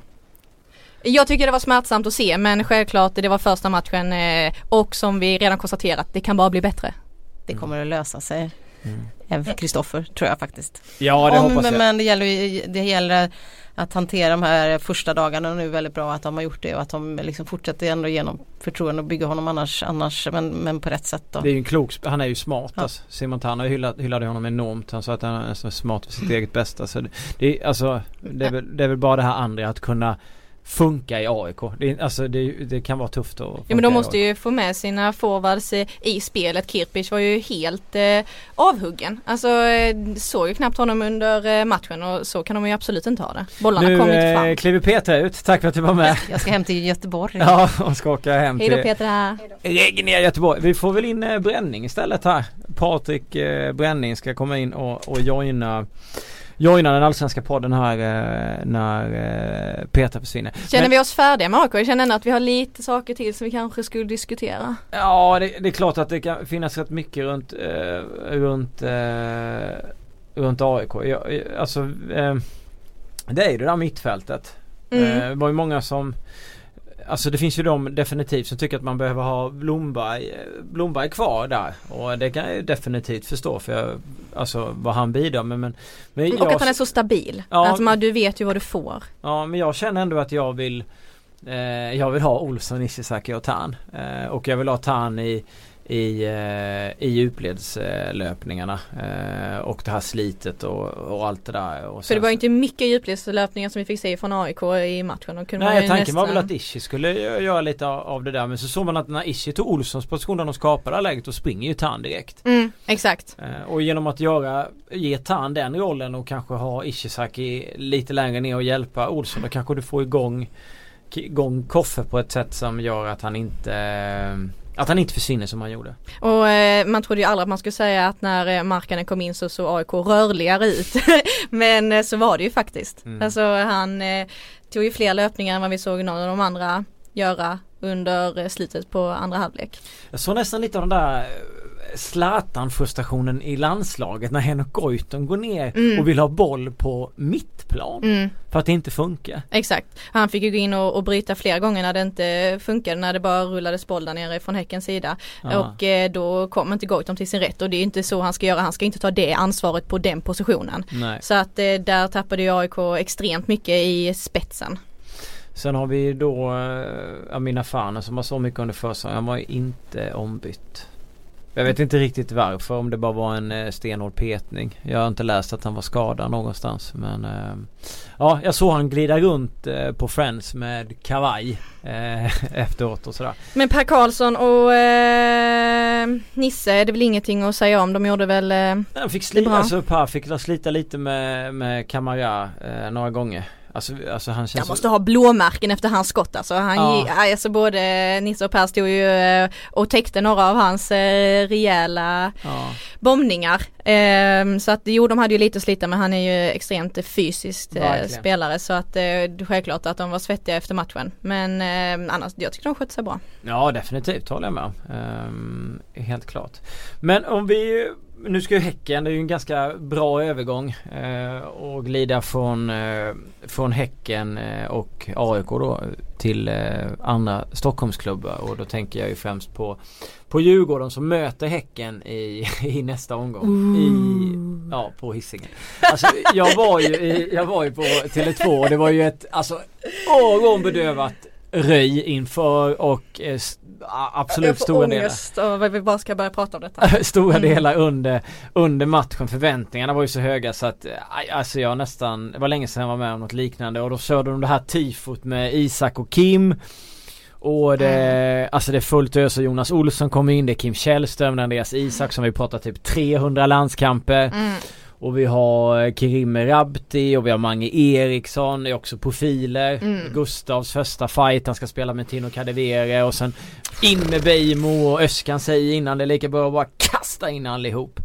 Jag tycker det var smärtsamt att se men självklart det var första matchen och som vi redan konstaterat det kan bara bli bättre. Det kommer att lösa sig. Mm. Kristoffer tror jag faktiskt. Ja det Om, hoppas jag. Men det gäller, det gäller att hantera de här första dagarna nu väldigt bra att de har gjort det och att de liksom fortsätter ändå genom förtroende och bygga honom annars, annars men, men på rätt sätt då. Det är ju en klok, han är ju smart ja. alltså. Simon Tanner hyllade, hyllade honom enormt. Han sa att han är smart för sitt eget bästa. Så det, det, är, alltså, det, är väl, det är väl bara det här andra att kunna funka i AIK. Det, alltså det, det kan vara tufft att Ja men de måste ju få med sina forwards i spelet. Kirpic var ju helt eh, avhuggen. Alltså eh, såg ju knappt honom under eh, matchen och så kan de ju absolut inte ha det. Bollarna nu, kom inte fram. Nu kliver Peter ut. Tack för att du var med. Jag ska hem till Göteborg. ja, och ska åka hem Hej då till Peter. regniga Göteborg. Vi får väl in eh, Bränning istället här. Patrik eh, Bränning ska komma in och, och joina joina den allsvenska podden här eh, när eh, Peter försvinner. Känner Men- vi oss färdiga med AIK? Jag känner att vi har lite saker till som vi kanske skulle diskutera. Ja det, det är klart att det kan finnas rätt mycket runt, eh, runt, eh, runt AIK. Jag, jag- alltså eh, det är ju det där mittfältet. Mm. Eh, det var ju många som Alltså det finns ju de definitivt som tycker att man behöver ha Blomberg, Blomberg kvar där. Och det kan jag ju definitivt förstå för jag, Alltså vad han bidrar med men, men Och jag, att han är så stabil. Ja. Att man, du vet ju vad du får. Ja men jag känner ändå att jag vill eh, Jag vill ha Olsson, Ishizaki och Tan. Eh, och jag vill ha Tan i i, eh, i djupledslöpningarna eh, och det här slitet och, och allt det där. Och För det var inte mycket djupledslöpningar som vi fick se från AIK i matchen. Och kunde Nej tanken var nästan- väl att Ishi skulle gö- göra lite av- det där men så såg man att när Ishi tog Olssons position där de det här läget då springer ju Tan direkt. Mm, exakt. Eh, och genom att göra, ge Tan den rollen och kanske ha Ishizaki lite längre ner och hjälpa Olsson då kanske du får igång igång Koffe på ett sätt som gör att han inte att han inte försvinner som han gjorde. Och eh, man trodde ju aldrig att man skulle säga att när eh, Markkanen kom in så såg AIK rörligare ut. Men eh, så var det ju faktiskt. Mm. Alltså han eh, tog ju fler löpningar än vad vi såg någon av de andra göra under eh, slutet på andra halvlek. Jag såg nästan lite av den där eh, Zlatan-frustrationen i landslaget när Henrik Goitom går ner Mm. och vill ha boll på mittplan. Mm, För att det inte funkar. exakt. Han fick ju gå in och, och bryta flera gånger när det inte funkade, när det bara rullades boll där nere från Häckens sida. Ja. Och eh, då kom inte Goitom till sin rätt och det är inte så han ska göra. Han ska inte ta det ansvaret på den positionen. Nej. Så att eh, där tappade ju AIK extremt mycket i spetsen. Sen har vi då äh, Amina Fana som har så mycket under försäsongen. Han var inte ombytt. Jag vet inte riktigt varför om det bara var en eh, stenhård petning. Jag har inte läst att han var skadad någonstans men eh, Ja jag såg han glida runt eh, på Friends med kavaj eh, efteråt och sådär. Men Per Karlsson och eh, Nisse är det väl ingenting att säga om. De gjorde väl Han fick är slita, alltså Per fick slita lite med, med Kamara några gånger. Alltså, alltså han känns Jag måste ha blåmärken efter hans skott alltså. Han, Ja. alltså både Nisse och Per stod ju eh, och täckte några av hans eh, rejäla Ja. bombningar. Eh, så att jo de hade ju lite att slita men han är ju extremt fysiskt eh, spelare så att eh, det är självklart att de var svettiga efter matchen. Men eh, annars, jag tycker de skötte sig bra. Ja definitivt håller jag med om. Ehm, helt klart. Men om vi nu ska ju Häcken, det är ju en ganska bra övergång eh, och glida från, eh, från Häcken eh, och AIK då till eh, andra Stockholmsklubbar och då tänker jag ju främst på på Djurgården som möter Häcken i, i nästa omgång. I, ja, på Hisingen. Alltså jag var ju, i, jag var ju på Tele2 och det var ju ett alltså öronbedövat röj inför och eh, s- a- absolut stora delar. och vi bara ska börja prata om detta. Stora Mm. delar under, under matchen. Förväntningarna var ju så höga så att alltså jag nästan, det var länge sedan jag var med om något liknande och då körde de det här tifot med Isak och Kim. Och det, Mm. alltså det är fullt ös och Jonas Olsson kommer in, det är Kim Källström, det är Andreas Isak som vi pratar typ 300 landskamper. Mm. Och vi har Kerim Rabti och vi har Mange Eriksson, det är också profiler. Mm. Gustavs första fight, han ska spela med Tino Kadewere och sen in med Beijmo och Öskan säger innan det är lika bra att bara kasta in allihop.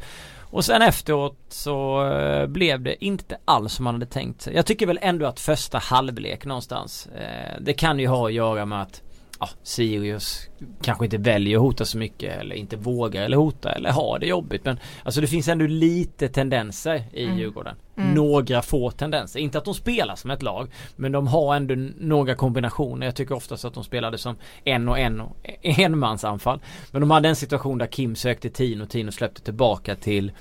Och sen efteråt så eh, blev det inte alls som man hade tänkt sig. Jag tycker väl ändå att första halvlek någonstans, eh, det kan ju ha att göra med att ja, Sirius kanske inte väljer att hota så mycket eller inte vågar eller hota eller har det jobbigt men Alltså det finns ändå lite tendenser i Mm. Djurgården. Mm. Några få tendenser. Inte att de spelar som ett lag men de har ändå några kombinationer. Jag tycker oftast att de spelade som en och en och enmansanfall. Men de hade en situation där Kim sökte Tino och Tino släppte tillbaka till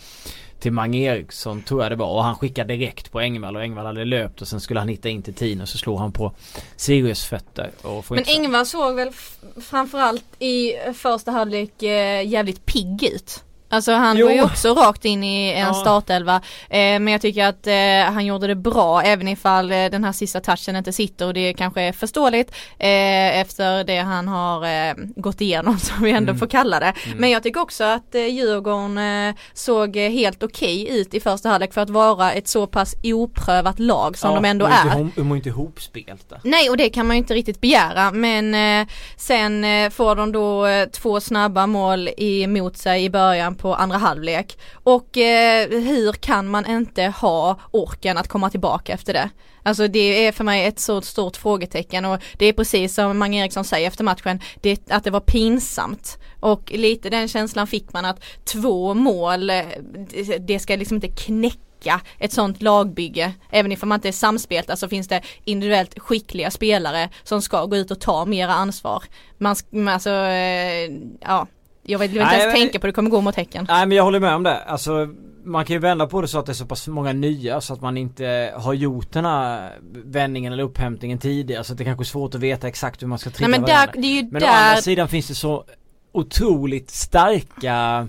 till Mange Eriksson tror jag det var och han skickade direkt på Engvall och Engvall hade löpt och sen skulle han hitta in till Tino så slog han på Sirius fötter Men Engvall såg väl framförallt i första halvlek eh, jävligt pigg ut. Alltså han Jo. går ju också rakt in i en Ja. startelva. Eh, men jag tycker att eh, han gjorde det bra även ifall eh, den här sista touchen inte sitter och det kanske är förståeligt eh, efter det han har eh, gått igenom som vi ändå Mm. får kalla det. Mm. Men jag tycker också att eh, Djurgården eh, såg helt okej ut i första halvlek för att vara ett så pass oprövat lag som de ändå de är. Inte, de är inte ihopspelta. Nej och det kan man ju inte riktigt begära men sen får de då två snabba mål emot sig i början på andra halvlek och eh, hur kan man inte ha orken att komma tillbaka efter det? Alltså det är för mig ett så stort frågetecken och det är precis som Mange Eriksson säger efter matchen, det, att det var pinsamt. Och lite den känslan fick man att två mål, eh, det- ska liksom inte knäcka ett sånt lagbygge. Även ifall man inte är samspelta så finns det individuellt skickliga spelare som ska gå ut och ta mera ansvar. Man, alltså, eh, ja. Jag vill, inte Nej, ens men- tänka på det kommer gå mot Häcken. Nej men jag håller med om det. Alltså man kan ju vända på det så att det är så pass många nya så att man inte har gjort den här vändningen eller upphämtningen tidigare. Så att det kanske är svårt att veta exakt hur man ska trigga Nej men där, Men å andra där sidan finns det så otroligt starka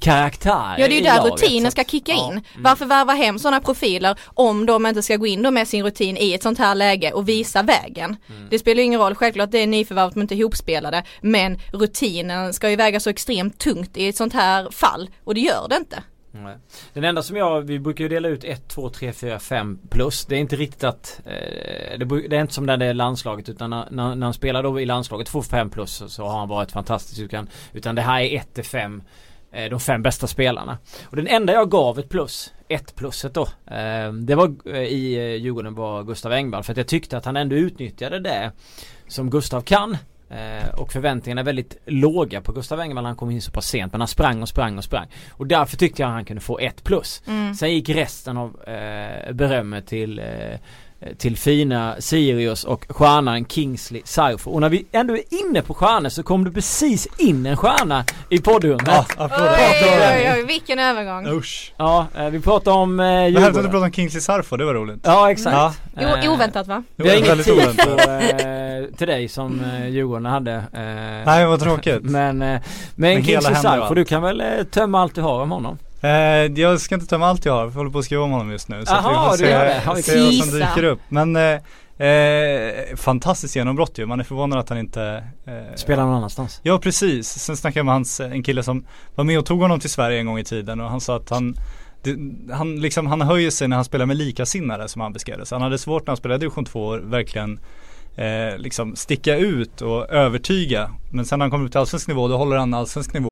karaktärer Ja det är ju där laget, rutinen ska kicka ja, in. mm. Varför värva hem sådana profiler om de inte ska gå in då med sin rutin i ett sånt här läge och visa vägen. Mm. Det spelar ju ingen roll, självklart det är nyförvärv, de är inte ihopspelade. Men rutinen ska ju väga så extremt tungt i ett sånt här fall och det gör det inte. Nej. Den enda som jag, vi brukar ju dela ut 1, 2, 3, 4, 5 plus. Det är inte riktigt att, eh, det, är inte som när det är landslaget utan när, när, när han spelar då i landslaget får 5 plus så, så har han varit fantastisk. Utan, utan det här är 1 till 5, eh, de fem bästa spelarna. Och den enda jag gav ett plus, ett pluset då, eh, det var eh, i eh, Djurgården var Gustav Engvall. För att jag tyckte att han ändå utnyttjade det som Gustav kan. Eh, och förväntningarna är väldigt låga på Gustav Engvall. Han kom in så pass sent men han sprang och sprang och sprang. Och därför tyckte jag att han kunde få ett plus. Mm. Sen gick resten av eh, berömmet till eh, till fina Sirius och stjärnan Kingsley Sarfo. Och när vi ändå är inne på stjärnor så kom det precis in en stjärna i poddrummet. Ja, Ja. Oj, oj, oj, vilken övergång. Usch. eh, vi pratar om eh, Jag hävdade att du Djurgården. pratade om Kingsley Sarfo, det var roligt. Ja exakt. Ja. Eh, O- oväntat va? Det Vi har oväntat. på, eh, till dig som eh, Djurgården hade. Eh, Nej vad tråkigt. Men, eh, men hela Kingsley Sarfo, du kan väl eh, tömma allt du har om honom? Eh, jag ska inte ta med allt jag har, för jag håller på att skriva om honom just nu. Så Aha, vi får du se, se vad som dyker upp. Men eh, eh, fantastiskt genombrott ju. Man är förvånad att han inte eh, Spelar någon annanstans? Ja precis. Sen snackade jag med hans, en kille som var med och tog honom till Sverige en gång i tiden och han sa att han det, han, liksom, han höjer sig när han spelar med likasinnade som han beskrev det. Så han hade svårt när han spelade division 2 att verkligen eh, liksom sticka ut och övertyga. Men sen när han kommer upp till allsvensk nivå då håller han allsvensk nivå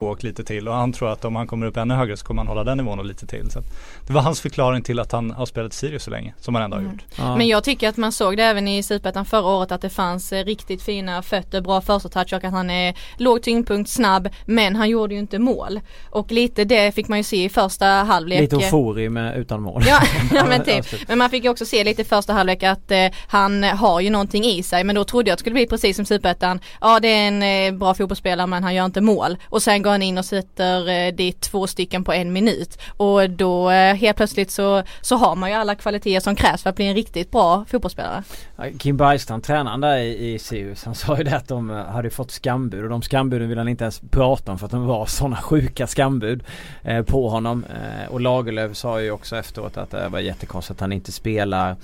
Och lite till och han tror att om han kommer upp ännu högre så kommer han hålla den nivån och lite till. Så att det var hans förklaring till att han har spelat Sirius så länge, som han ändå har Mm. gjort. Ja. Men jag tycker att man såg det även i Superettan förra året att det fanns eh, riktigt fina fötter, bra första touch och att han är låg tyngdpunkt, snabb men han gjorde ju inte mål. Och lite det fick man ju se i första halvlek. Lite eufori med utan mål. Ja, ja men typ. Men man fick ju också se lite i första halvlek att eh, han har ju någonting i sig men då trodde jag att det skulle bli precis som Superettan. Ja det är en eh, bra fotbollsspelare men han gör inte mål. Och sen går han in och sätter eh, dit två stycken på en minut. Och då eh, helt plötsligt så, så har man ju alla kvaliteter som krävs för att bli en riktigt bra fotbollsspelare. Kim Bergstrand, tränaren där i, i Sirius, han sa ju det att de eh, hade fått skambud och de skambuden ville han inte ens prata om för att de var sådana sjuka skambud eh, på honom. Eh, och Lagerlöf sa ju också efteråt att det var jättekonstigt att han inte spelar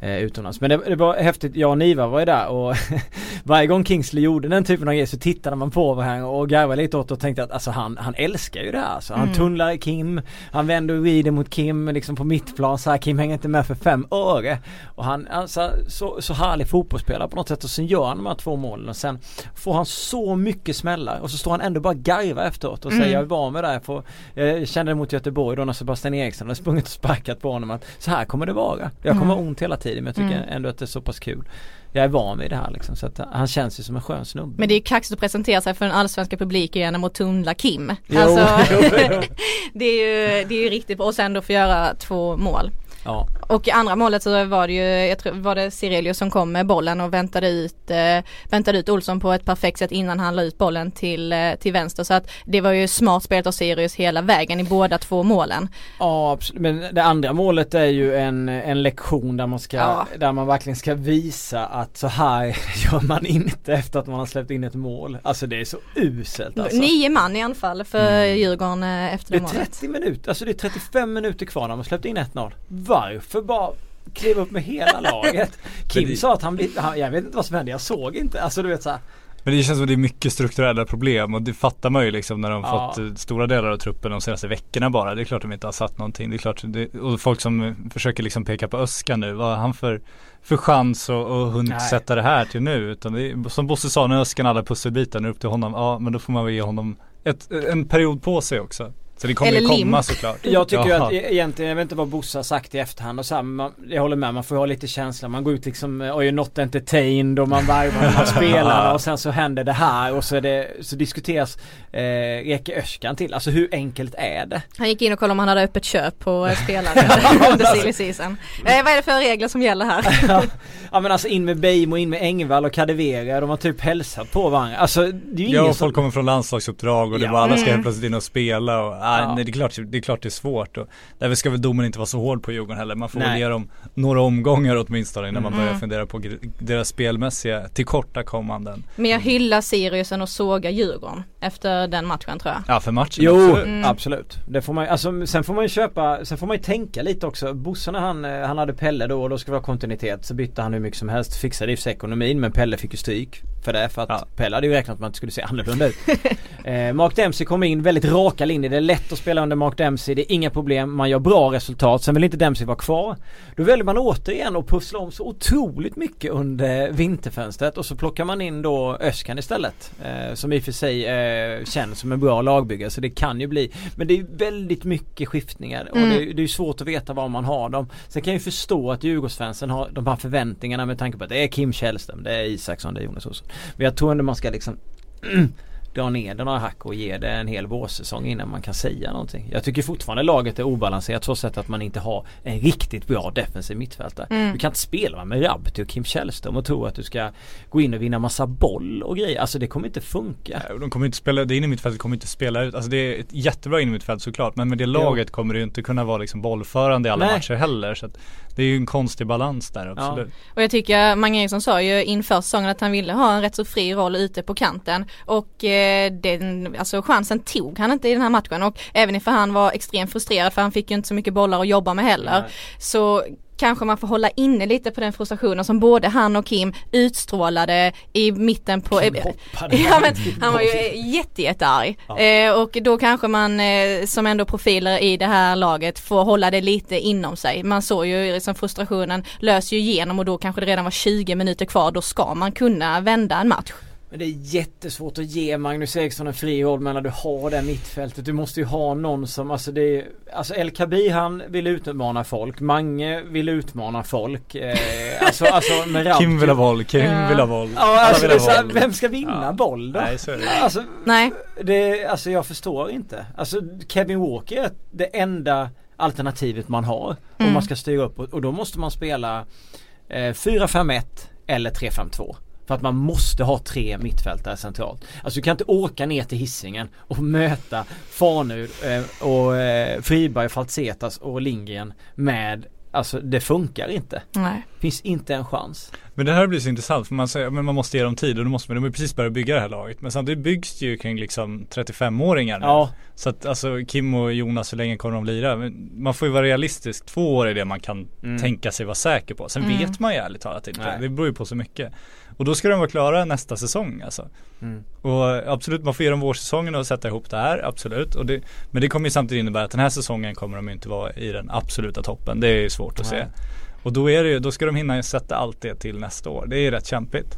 eh, utomlands. Men det, det var häftigt, jag och Niva var ju där och varje gång Kingsley gjorde den typen av grejer så tittade man på varandra och garvade lite åt och tänkte att alltså han, han älskar ju det här. Alltså, han Mm. tunnlar Kim, han vänder och vrider mot Kim liksom på mittplan så här, Kim hänger inte med för fem öre. Och han, alltså så, så härlig fotbollsspelare på något sätt och sen gör han de här två målen och sen får han så mycket smällar och så står han ändå bara garva efteråt och säger Mm. jag var med där för jag kände det mot Göteborg då när Sebastian Eriksson hade sprungit och sparkat på honom att så här kommer det vara. Jag kommer Mm. ha ont hela tiden men jag tycker Mm. ändå att det är så pass kul. jag är van vid det här liksom. Så att han känns ju som en skön snubbe. Men det är ju kaxigt att presentera sig för den allsvenska publiken genom att tunnla Kim. Jo, Alltså, jo, jo. det är ju, det är ju riktigt bra och sen då få göra två mål. Ja. Och i andra målet så var det ju, jag tror var det Sirelius som kom med bollen och väntade ut, eh, väntade ut Olsson på ett perfekt sätt innan han la ut bollen till, eh, till vänster. Så att det var ju smart spelat av Sirius hela vägen i båda två målen. Ja absolut, men det andra målet är ju en, en lektion där man ska, Ja. där man verkligen ska visa att så här gör man inte efter att man har släppt in ett mål. Alltså det är så uselt alltså. Nio man i anfall för Mm. Djurgården eh, efter Det det är målet. 30 minuter, alltså det är 35 minuter kvar när man släppt in 1-0. Varför bara kliva upp med hela laget? Kim det- sa att han, blir- han, jag vet inte vad som hände, jag såg inte. Alltså du vet såhär. Men det känns som det är mycket strukturella problem och det fattar man ju liksom när de Ja. fått eh, stora delar av truppen de senaste veckorna bara. Det är klart de inte har satt någonting. Det är klart, det, och folk som försöker liksom peka på Öskan nu. Vad har han för, för chans att hunnit Nej. sätta det här till nu? Utan är, som Bosse sa, när Öskan alla pusselbitar nu upp till honom. Ja men då får man väl ge honom ett, en period på sig också. Så det kommer Eller ju komma lim. såklart. Jag tycker ju att e- egentligen, jag vet inte vad Bosse har sagt i efterhand och så här, man, jag håller med, man får ju ha lite känsla. Man går ut liksom och är not entertained och man varvar här spelarna och sen så händer det här och så, är det, så diskuteras eh, Eke Öskan till. Alltså hur enkelt är det? Han gick in och kollade om han hade öppet köp på spelare under silly season. Eh, vad är det för regler som gäller här? ja men alltså in med Beijmo, in med Engvall och Kadewere. De har typ hälsat på varandra. Alltså det är ju Ja ingen som... folk kommer från landslagsuppdrag och det Ja. var alla ska Mm. helt plötsligt in och spela och Ja. nej, det, är klart, det är klart det är svårt och därför ska väl domen inte vara så hård på Djurgården heller. Man får väl Nej. ge dem några omgångar åtminstone innan man Mm. börjar fundera på deras spelmässiga tillkortakommanden. Men jag hyllar Siriusen och sågar Djurgården efter den matchen tror jag. Ja för matchen Jo, absolut. Mm. absolut. Det får man alltså sen får man ju köpa, sen får man ju tänka lite också. Bosse när han, eh, han hade Pelle då och då skulle det vara kontinuitet så bytte han hur mycket som helst. Fixade i ekonomin men Pelle fick ju stryk för det för att Ja. Pelle hade ju räknat med att det skulle se annorlunda ut. eh, Mark Dempsey kom in, väldigt raka linjer. Det är lätt att spela under Mark Dempsey. Det är inga problem. Man gör bra resultat. Sen vill inte Dempsey vara kvar. Då väljer man återigen att pussla om så otroligt mycket under vinterfönstret och så plockar man in då Öskan istället. Eh, som i och för sig eh, känns som en bra lagbyggare så det kan ju bli Men det är väldigt mycket skiftningar och Mm. det, är- det är svårt att veta var man har dem. Sen kan jag ju förstå att Djurgårdsfansen har de här förväntningarna med tanke på att det är Kim Källström, det är Isaksson, det är Jonas Olsson. Men jag tror ändå man ska liksom dra ner det några hack och ge det en hel vårsäsong innan man kan säga någonting. Jag tycker fortfarande laget är obalanserat så sätt att man inte har en riktigt bra defensiv mittfältare. Mm. Du kan inte spela med Rabti och Kim Källström och tro att du ska gå in och vinna massa boll och grejer. Alltså det kommer inte funka. Och De kommer inte spela, det innermittfältet kommer inte spela ut, alltså det är ett jättebra innermittfält såklart men med det laget kommer det ju inte kunna vara liksom bollförande i alla Nej. matcher heller så att det är ju en konstig balans där absolut. Och jag tycker Mange Eriksson sa ju inför säsongen att han ville ha en rätt så fri roll ute på kanten och eh, den, alltså chansen tog han inte i den här matchen och även ifall han var extremt frustrerad för han fick ju inte så mycket bollar att jobba med heller Nej. så kanske man får hålla inne lite på den frustrationen som både han och Kim utstrålade i mitten på Kim hoppade. Ja men han var ju jätte, jättearg. Ja. Eh, och då kanske man eh, som ändå profiler i det här laget får hålla det lite inom sig. Man såg ju liksom frustrationen löser ju igenom och då kanske det redan var 20 minuter kvar. Då ska man kunna vända en match. Men det är jättesvårt att ge Magnus Eriksson en fri roll men när du har det mittfältet. Du måste ju ha någon som, alltså det är, Alltså El Kabir han vill utmana folk. Mange vill utmana folk. Eh, alltså, alltså med Rabti. Kim vill ha boll, Kim Ja. vill ha boll. Ja alltså vill det så vem ska vinna Ja. boll då? Nej så är det. Alltså, Nej. det, alltså jag förstår inte. Alltså Kevin Walker är det enda alternativet man har. Om Mm. man ska styra upp och, och då måste man spela eh, 4-5-1 eller 3-5-2. För att man måste ha tre mittfältare centralt. Alltså du kan inte åka ner till hissingen och möta Farnud eh, och eh, Friberg, Faltsetas och Lindgren med Alltså det funkar inte. Nej. Finns inte en chans. Men det här blir så intressant för man säger, men man måste ge dem tid och då måste man, de har precis börjat bygga det här laget. Men samtidigt byggs det ju kring liksom 35-åringar nu. Ja, Så att alltså Kim och Jonas, hur länge kommer de lira? Men man får ju vara realistisk. Två år är det man kan Mm. tänka sig vara säker på. Sen Mm. vet man ju ärligt talat inte. Nej. Det beror ju på så mycket. Och då ska de vara klara nästa säsong alltså. mm. Och absolut, man får ge dem vårsäsongen och sätta ihop det här, absolut. Och det, men det kommer ju samtidigt innebära att den här säsongen kommer de inte vara i den absoluta toppen. Det är ju svårt att Nej. se. Och då är det ju, då ska de hinna sätta allt det till nästa år. Det är ju rätt kämpigt.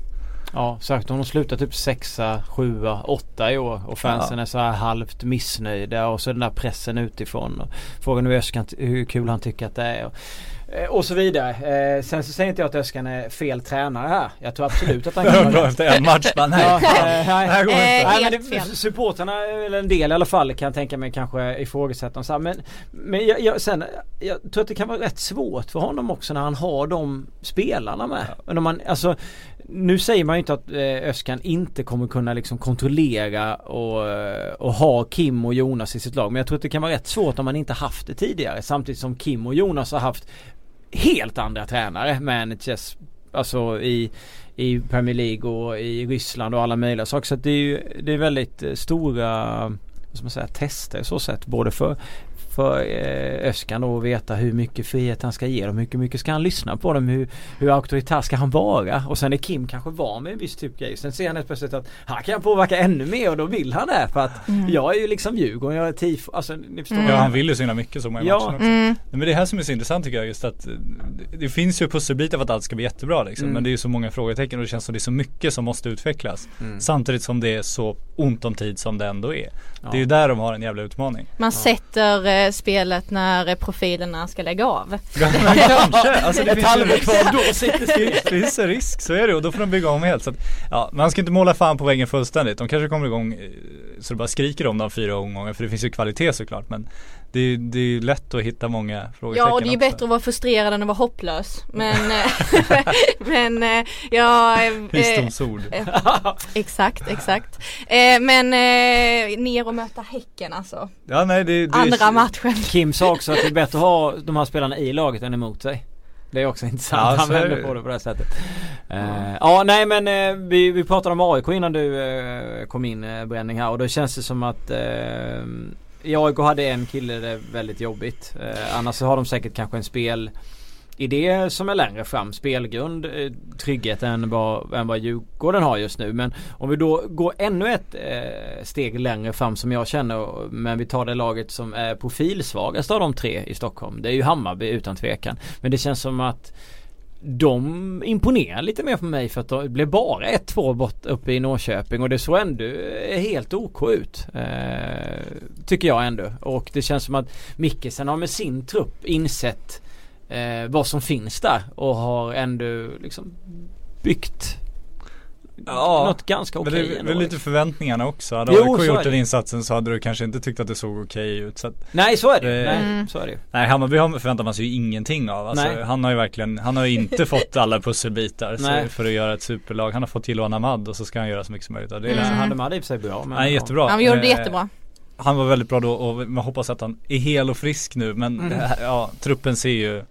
Ja, särskilt om de slutar typ sexa, sjua, åtta i år och fansen Ja. är så här halvt missnöjda och så den där pressen utifrån. Och frågan är hur kul han tycker att det är. Och, och så vidare. Eh, sen så säger inte jag att Öskan är fel tränare här. Jag tror absolut att han kan var vara efter en match bara, nej. Ja, eh, det här går Eh, inte. Nej men Helt det, fel. supportrarna, eller en del i alla fall kan jag tänka mig kanske ifrågasätta dem så här. Men, men jag, jag, sen, jag tror att det kan vara rätt svårt för honom också när han har de spelarna med. Ja. När man, alltså, nu säger man ju inte att eh, Öskan inte kommer kunna liksom kontrollera och, eh, och ha Kim och Jonas i sitt lag. Men jag tror att det kan vara rätt svårt om man inte haft det tidigare. Samtidigt som Kim och Jonas har haft helt andra tränare. Managers, alltså i, i Premier League och i Ryssland och alla möjliga saker. Så att det är ju det är väldigt eh, stora vad ska man säga, tester så sett. Både för, för eh, Öskan då att veta hur mycket frihet han ska ge dem. Hur mycket, mycket ska han lyssna på dem? Hur, hur auktoritär ska han vara? Och sen är Kim kanske van med en viss typ grej. Sen ser han helt plötsligt att han kan påverka ännu mer och då vill han det. För att Mm. jag är ju liksom Djurgården, jag är tifo. Alltså ni förstår. Mm. Ja han vill ju så himla mycket så många Ja. matcher också. Mm. Men det är här som är så intressant tycker jag just att det- det finns ju pusselbitar för att allt ska bli jättebra liksom. Mm. Men det är ju så många frågetecken och det känns som det är så mycket som måste utvecklas. Mm. Samtidigt som det är så ont om tid som det ändå är. Det är ju där de har en jävla utmaning. Man sätter eh, spelet när eh, profilerna ska lägga av. Ja, men kanske. Alltså det Ett halvår risk. kvar, då sitter. Det finns en risk, så är det och då får de bygga om helt. Så att, ja, man ska inte måla fan på väggen fullständigt. De kanske kommer igång eh, så det bara skriker om dem fyra omgångar för det finns ju kvalitet såklart. Men det, är- det är lätt att hitta många frågetecken Ja och det är ju också. bättre att vara frustrerad än att vara hopplös. Men, eh, men eh, ja, eh, Visdomsord. exakt, exakt. Men ner och möta Häcken alltså. Ja nej det, det Andra matchen. Kim sa också att det är bättre att ha de här spelarna i laget än emot sig. Det är också intressant. Ja, Han är vänder på det på det här sättet. Eh, ja nej men eh, vi, vi pratade om AIK innan du eh, kom in eh, Bränning här och då känns det som att i AIK hade en kille det väldigt jobbigt. Eh, annars så har de säkert kanske en spel idé som är längre fram. Spelgrund, eh, trygghet än vad, än vad Djurgården har just nu. Men om vi då går ännu ett eh, steg längre fram som jag känner. Men vi tar det laget som är profilsvagast av de tre i Stockholm. Det är ju Hammarby utan tvekan. Men det känns som att de imponerar lite mer på mig för att det blev bara 1-2 bort uppe i Norrköping och det såg ändå eh, helt OK ut. Eh, tycker jag ändå. Och det känns som att Mickelsen har med sin trupp insett eh, vad som finns där och har ändå liksom byggt Ja, något ganska okej det är lite förväntningarna också. Hade Jo, AIK gjort den insatsen så hade du kanske inte tyckt att det såg okej ut. Så att, Nej så är det. Det- Nej Mm. så är det nej Hammarby har- förväntar man sig ju ingenting av. Alltså, Nej. han har ju verkligen, han har ju inte fått alla pusselbitar så, för att göra ett superlag. Han har fått Jiloan Ahmad och så ska han göra så mycket som möjligt av det. Mm. Mm. Han hade i och för sig bra men Nej jättebra. Han gjorde det Eh, jättebra. Han var väldigt bra då och man hoppas att han är hel och frisk nu men Mm. det här, ja, truppen ser ju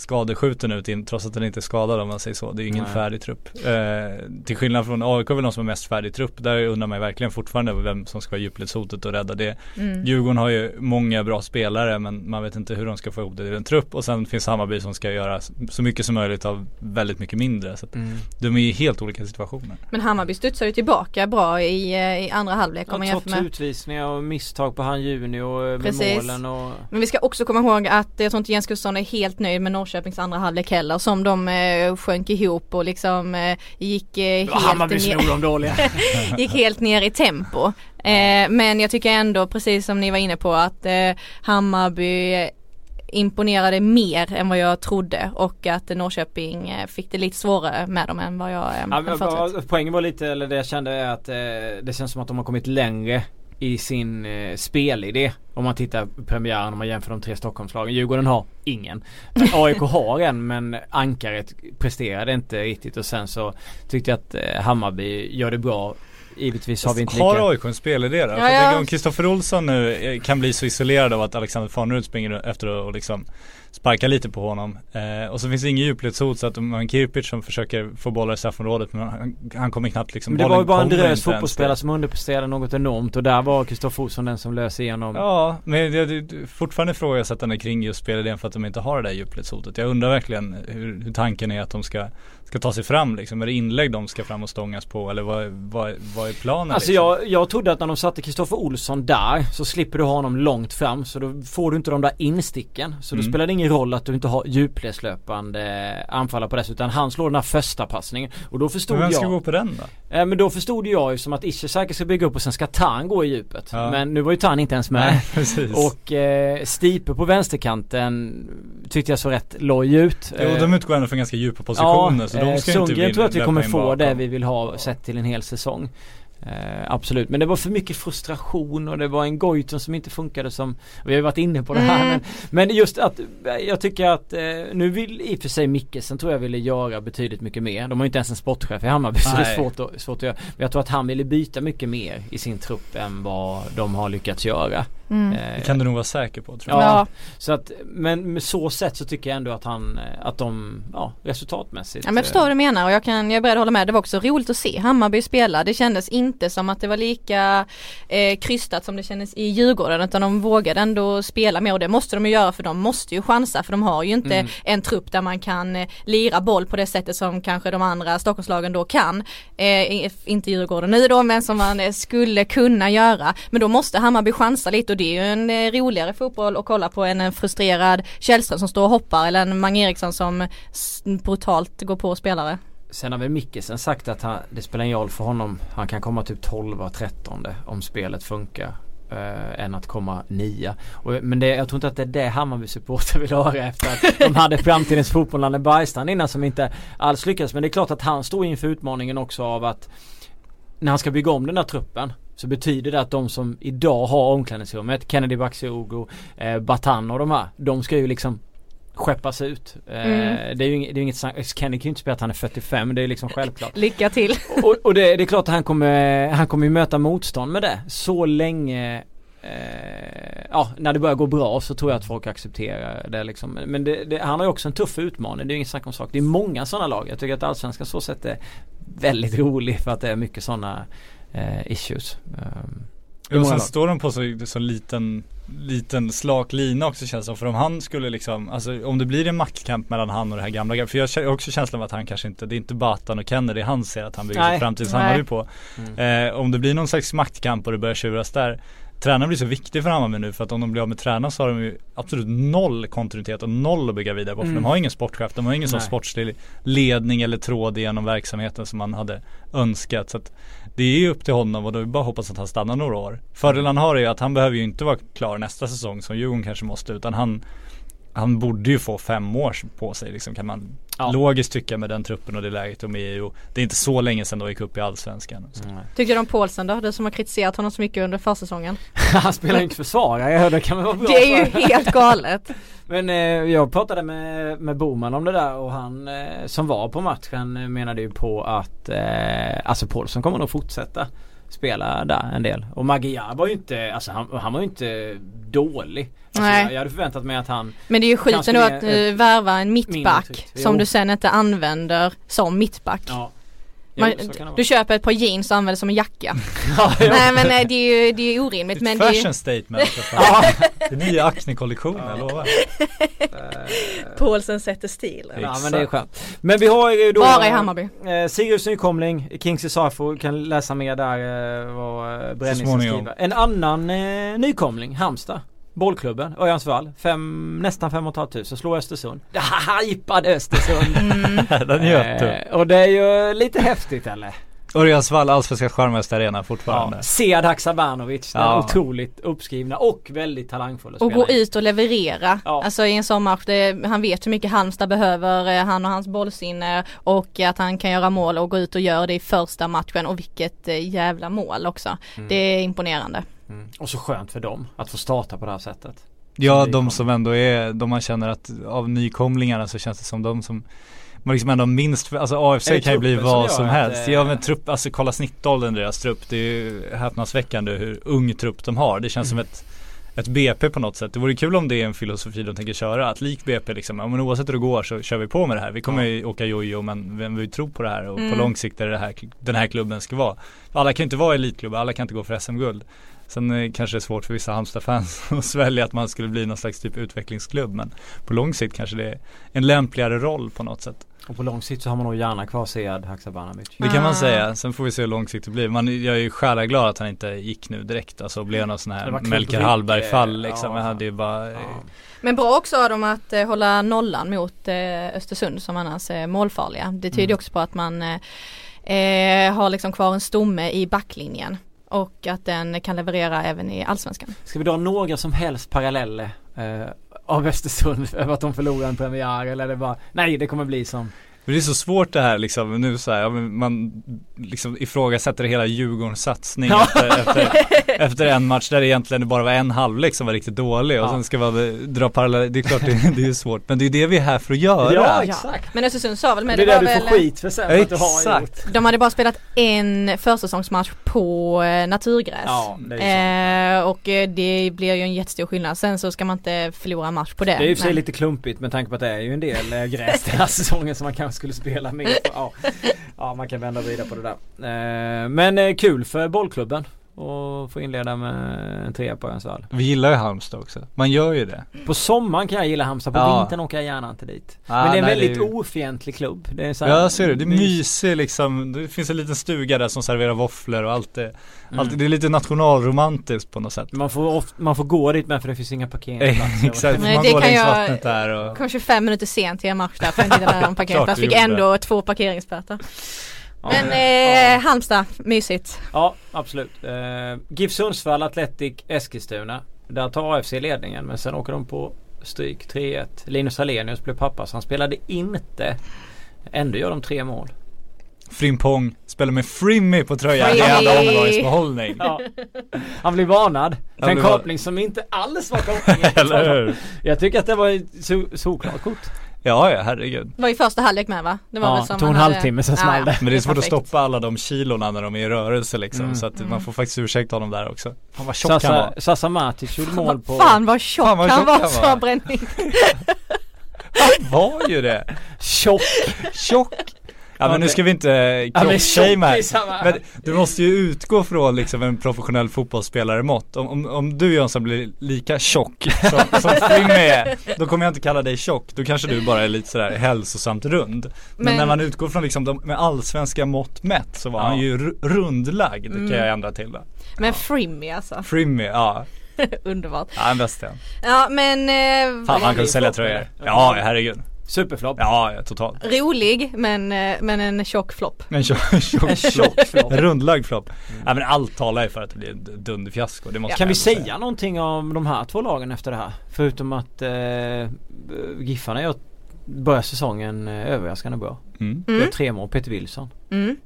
skadeskjuten ut trots att den inte är skadad om man säger så. Det är ju ingen Nej. färdig trupp. Eh, till skillnad från AIK är väl de som är mest färdig trupp. Där undrar man verkligen fortfarande vem som ska vara djupledshotet och rädda det. Mm. Djurgården har ju många bra spelare men man vet inte hur de ska få ihop det i en trupp. Och sen finns Hammarby som ska göra så mycket som möjligt av väldigt mycket mindre. Så att Mm. de är i helt olika situationer. Men Hammarby studsar ju tillbaka bra i, eh, i andra halvlek om man Ja, jämför trots med utvisningar och misstag på han Juni och med Precis. målen och Men vi ska också komma ihåg att jag tror inte Jens Gustafsson är helt nöjd med Norrköpings andra halvlek heller som de eh, sjönk ihop och liksom eh, gick, eh, helt ner, gick helt ner i tempo. Eh, men jag tycker ändå precis som ni var inne på att eh, Hammarby imponerade mer än vad jag trodde och att Norrköping eh, fick det lite svårare med dem än vad jag eh, Ja, poängen var lite, eller det jag kände är att eh, det känns som att de har kommit längre i sin eh, spelidé. Om man tittar på premiären om man jämför de tre Stockholmslagen. Djurgården har ingen. AIK har en men Ankaret presterade inte riktigt och sen så tyckte jag att eh, Hammarby gör det bra. Givetvis har vi inte lika... Har AIK en spelidé då? Ja, ja. om Kristoffer Olsson nu eh, kan bli så isolerad av att Alexander Farnerud springer efter och liksom sparkar lite på honom. Eh, och så finns det ingen djupledshot så att har en Kirpic som försöker få bollar i straffområdet men han, han kommer knappt liksom Men det var ju bara en drös fotbollsspelare som underpresterade något enormt och där var Kristoffer Olsson den som lös igenom. Ja, men jag är fortfarande ifrågasättande kring just spelidén för att de inte har det där djupledshotet. Jag undrar verkligen hur, hur tanken är att de ska, ska ta sig fram liksom. Är det inlägg de ska fram och stångas på eller vad, vad, vad är planen? Alltså liksom? jag, jag trodde att när de satte Kristoffer Olsson där så slipper du ha honom långt fram så då får du inte de där insticken. Så då Mm. spelar det ingen roll att du inte har djupledslöpande anfallare på det utan han slår den här första passningen och då förstod Men vem ska jag gå på den då? eh, Men då förstod jag ju som att Ishizaki ska bygga upp och sen ska Tan gå i djupet Ja. Men nu var ju Tan inte ens med Nej. Och eh, Stipe på vänsterkanten tyckte jag så rätt loj ut jo, Eh, de utgår ändå från ganska djupa positioner så de eh, ska inte Sundgren tror att vi kommer få bakom. det vi vill ha sett till en hel säsong. Eh, absolut, men det var för mycket frustration och det var en Goitom som inte funkade som Vi har ju varit inne på det här Mm. men, men just att Jag tycker att eh, Nu vill i och för sig Mickelsen tror jag ville göra betydligt mycket mer. De har ju inte ens en sportchef i Hammarby så det är svårt att, svårt att göra. Men jag tror att han ville byta mycket mer i sin trupp än vad de har lyckats göra Mm. Eh, Det kan du nog vara säker på tror jag. Ja, Ja. så att men med så sätt så tycker jag ändå att han eh, Att de, ja resultatmässigt Ja men jag förstår eh, vad du menar och jag kan, jag är beredd att hålla med. Det var också roligt att se Hammarby spela. Det kändes inte som att det var lika eh, krystat som det kändes i Djurgården utan de vågade ändå spela mer och det måste de ju göra för de måste ju chansa för de har ju inte Mm. en trupp där man kan lira boll på det sättet som kanske de andra Stockholmslagen då kan. Eh, inte Djurgården nu då men som man skulle kunna göra. Men då måste Hammarby chansa lite och det är ju en eh, roligare fotboll att kolla på än en frustrerad Källström som står och hoppar eller en Mange Eriksson som brutalt går på spelare. Sen har väl Mickelsen sagt att han, det spelar ingen roll för honom. Han kan komma typ 12 och 13 om spelet funkar. Äh, än att komma nia. Och, men det, jag tror inte att det är det Hammarby supportrar vill höra efter att de hade framtidens fotbollande Bergstrand innan som inte alls lyckades. Men det är klart att han står inför utmaningen också av att när han ska bygga om den där truppen så betyder det att de som idag har omklädningsrummet, Kennedy Bakircioglu, eh, Batan och de här, de ska ju liksom skeppas ut. Eh, Mm. Det är ju inget, det är inget snack. Kenny kan ju inte spela att han är 45, det är liksom självklart. Lycka till! Och, och det, det är klart att han kommer, han kommer ju möta motstånd med det. Så länge eh, Ja, när det börjar gå bra så tror jag att folk accepterar det liksom. Men det, det, han har ju också en tuff utmaning, det är ju inget snack om sak. Det är många sådana lag. Jag tycker att Allsvenskan så sett är väldigt rolig för att det är mycket sådana eh, issues. Um, Och sen lag. står de på så, så liten, liten slak lina också känns det som. För om han skulle liksom, alltså om det blir en maktkamp mellan han och det här gamla För jag har också känslan av att han kanske inte, det är inte Batan och Kennedy han ser att han bygger Nej. sitt framtidens Nej. Hammarby på. Mm. Eh, om det blir någon slags maktkamp och det börjar tjuras där Tränaren blir så viktig för Hammarby nu för att om de blir av med tränaren så har de ju absolut noll kontinuitet och noll att bygga vidare på. För Mm. de har ingen sportchef, de har ingen sån Nej. sportslig ledning eller tråd genom verksamheten som man hade önskat. Så att det är ju upp till honom och då är bara att hoppas att han stannar några år. Fördelen han har är ju att han behöver ju inte vara klar nästa säsong som Djurgården kanske måste utan han han borde ju få fem år på sig liksom kan man Ja. logiskt tycka med den truppen och det läget de är i. Och det är inte så länge sedan de gick upp i Allsvenskan. Mm. Tycker du om Paulsen då? Du som har kritiserat honom så mycket under försäsongen. han spelar ju inte försvarare, ja, det kan väl vara bra Det är ju helt galet. Men eh, jag pratade med, med Boman om det där och han eh, som var på matchen eh, menade ju på att eh, alltså Paulsson kommer nog fortsätta spela där en del. Och Magyar var ju inte, alltså han, han var ju inte dålig. Alltså, Nej. jag, jag hade förväntat mig att han Men det är ju skit Kanske ändå det att är uh, värva en mittback tryggt. som Jo. du sen inte använder som mittback. Ja. Man, det du köper ett par jeans och använder som en jacka. ja, ja. Nej men eh, det är ju det är orimligt Ett men det är fashion ju, statement. Det är nya Acne-kollektionen, jag lovar. Paulsen sätter stil. Ja men det är skönt. Men vi har ju då Bara i Hammarby. Eh, Sirius nykomling, Kingsley Safo kan läsa mer där eh, vad eh, Bränning småningom. skriver. En annan eh, nykomling, Halmstad. Bollklubben, Örjansvall. Fem, nästan fem och ett halvt tusen. Slår Östersund. Hypade Östersund. Mm. Den njöt eh, och det är ju lite häftigt eller? Örjansvall, Allsvenska charmigaste arena fortfarande. Ja. Sead Haksabanovic, den Ja. otroligt uppskrivna och väldigt talangfulla Och spelare. gå ut och leverera. Ja. Alltså i en sån match, det, han vet hur mycket Halmstad behöver, eh, han och hans bollsinne och att han kan göra mål och gå ut och göra det i första matchen och vilket eh, jävla mål också. Mm. Det är imponerande. Mm. Och så skönt för dem att få starta på det här sättet. Ja, Som de som ändå är, de man känner att av nykomlingarna så känns det som de som man liksom ändå minst, alltså AFC kan ju bli som vad som att, helst. eh, Ja men trupp, alltså kolla snittåldern i deras trupp. Det är ju häpnadsväckande hur ung trupp de har. Det känns Mm. som ett ett BP på något sätt. Det vore kul om det är en filosofi de tänker köra. Att lik BP liksom, ja, men oavsett hur det går så kör vi på med det här. Vi kommer ju åka jojo men vem vill tro på det här och Mm. på lång sikt är det här, den här klubben ska vara. Alla kan inte vara elitklubbar, alla kan inte gå för SM-guld. Sen eh, kanske det är svårt för vissa Halmstad-fans att svälja att man skulle bli någon slags typ utvecklingsklubb. Men på lång sikt kanske det är en lämpligare roll på något sätt. Och på lång sikt så har man nog gärna kvar Sead Haksabanovic. Det kan man Ah. säga. Sen får vi se hur långsiktigt det blir. Man, jag är ju själaglad att han inte gick nu direkt. Alltså blev någon sån här Melker Hallberg-fall liksom. ja. Hade ju bara Ja. Men bra också av dem att eh, hålla nollan mot eh, Östersund som annars är målfarliga. Det tyder Mm. också på att man eh, eh, har liksom kvar en stomme i backlinjen. Och att den kan leverera även i allsvenskan. Ska vi dra några som helst paralleller eh, av Östersund över att de förlorar en premiär eller är det bara Nej det kommer bli som men det är så svårt det här liksom nu så här, man liksom ifrågasätter hela Djurgårdens satsning Ja. efter, efter, efter en match där det egentligen bara var en halvlek som var riktigt dålig och Ja. sen ska man dra paralleller, det är klart det, det är svårt men det är det vi är här för att göra. Ja, Ja. exakt. Men Östersund sa väl med det är det, det var du väl får skit för sen för att du har Exakt. gjort. De hade bara spelat en försäsongsmatch på eh, naturgräs. Ja, det är Eh, och eh, det blir ju en jättestor skillnad. Sen så ska man inte förlora en match på det. Det är ju för sig lite klumpigt med tanke på att det är ju en del eh, gräs den här säsongen som man kanske skulle spela mer. Ja, ja man kan vända och vrida på det där. Eh, men eh, kul för bollklubben och få inleda med en trea på Örnsvall. Vi gillar ju Halmstad också, man gör ju det. På sommaren kan jag gilla Halmstad, på Ja. vintern åker jag gärna inte dit. Ah, Men det är en nej, väldigt är- ofientlig klubb. Det är så här Ja ser det, det är mys- mysigt liksom, det finns en liten stuga där som serverar våfflor och allt det, Mm. allt, det är lite nationalromantiskt på något sätt. Man får, ofta, man får gå dit med för det finns inga parkeringsplatser. Exakt, Nej, man det går kan längs jag- vattnet där och Kom 25 minuter sent till en match där för att inte där om parkeringsplats. du Fick ändå två parkeringsböter. Ja. Men eh, Halmstad, mysigt. Ja, absolut. Eh, GIF Sundsvall, Athletic, Eskilstuna. Där tar AFC ledningen men sen åker de på stryk 3-1. Linus Hallenius blev pappa så han spelade inte. Ändå gör de tre mål. Frimpong spelar med Frimmy på tröjan i Frimmy! andra omgångens behållning. Ja. Han blev varnad för en var- koppling som inte alls var kopplingen. Eller hur? Jag tycker att det var ett so- solklart kort. Ja, ja herregud. Det var ju första halvlek med va? Det var Ja, väl som tog en hade- halvtimme, sen small det. Men det är svårt att stoppa alla de kilorna när de är i rörelse liksom. Mm. Så att Mm. man får faktiskt ursäkta honom där också. Han var tjock han Sasa, var. Sasa Matic gjorde mål på... Fan vad tjock Fan, vad han tjock var han var. bränning. Han var ju det. Tjock! Tjock. Ja men nu ska vi inte Ja, men kroppsshamea här. du måste ju utgå från liksom en professionell fotbollsspelare mått. Om, om, om du Jönsson blir lika tjock som, som Frimmy är, då kommer jag inte kalla dig tjock. Då kanske du bara är lite sådär hälsosamt rund. Men, Men- när man utgår från liksom de, med allsvenska mått mätt så var Ja. han ju ru- rundlagd Mm. kan jag ändra till då. Men Frimmy alltså. Frimmy, ja. Underbart. Ja, den bästa. Ja men Fan eh, han kunde sälja tröjor. Ja, herregud. Superflopp. Ja, ja totalt. rolig men, eh, men en tjock flopp. En tjock, tjock, tjock flopp. en rundlagd flopp. Ja men allt talar ju för att det blir ett dunderfiasko. Det måste Kan jag vi säga någonting om de här två lagen efter det här? Förutom att eh, Giffarna gör, börjar säsongen eh, överraskande bra. Mm. Gör Mm. tre mål, Peter Wilson. Mm.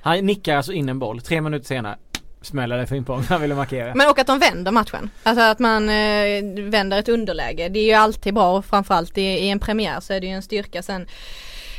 Han nickar alltså in en boll, tre minuter senare smäller det för inpång. Han ville markera. Men och att de vänder matchen. Alltså att man eh, vänder ett underläge. Det är ju alltid bra och framförallt i, i en premiär så är det ju en styrka sen.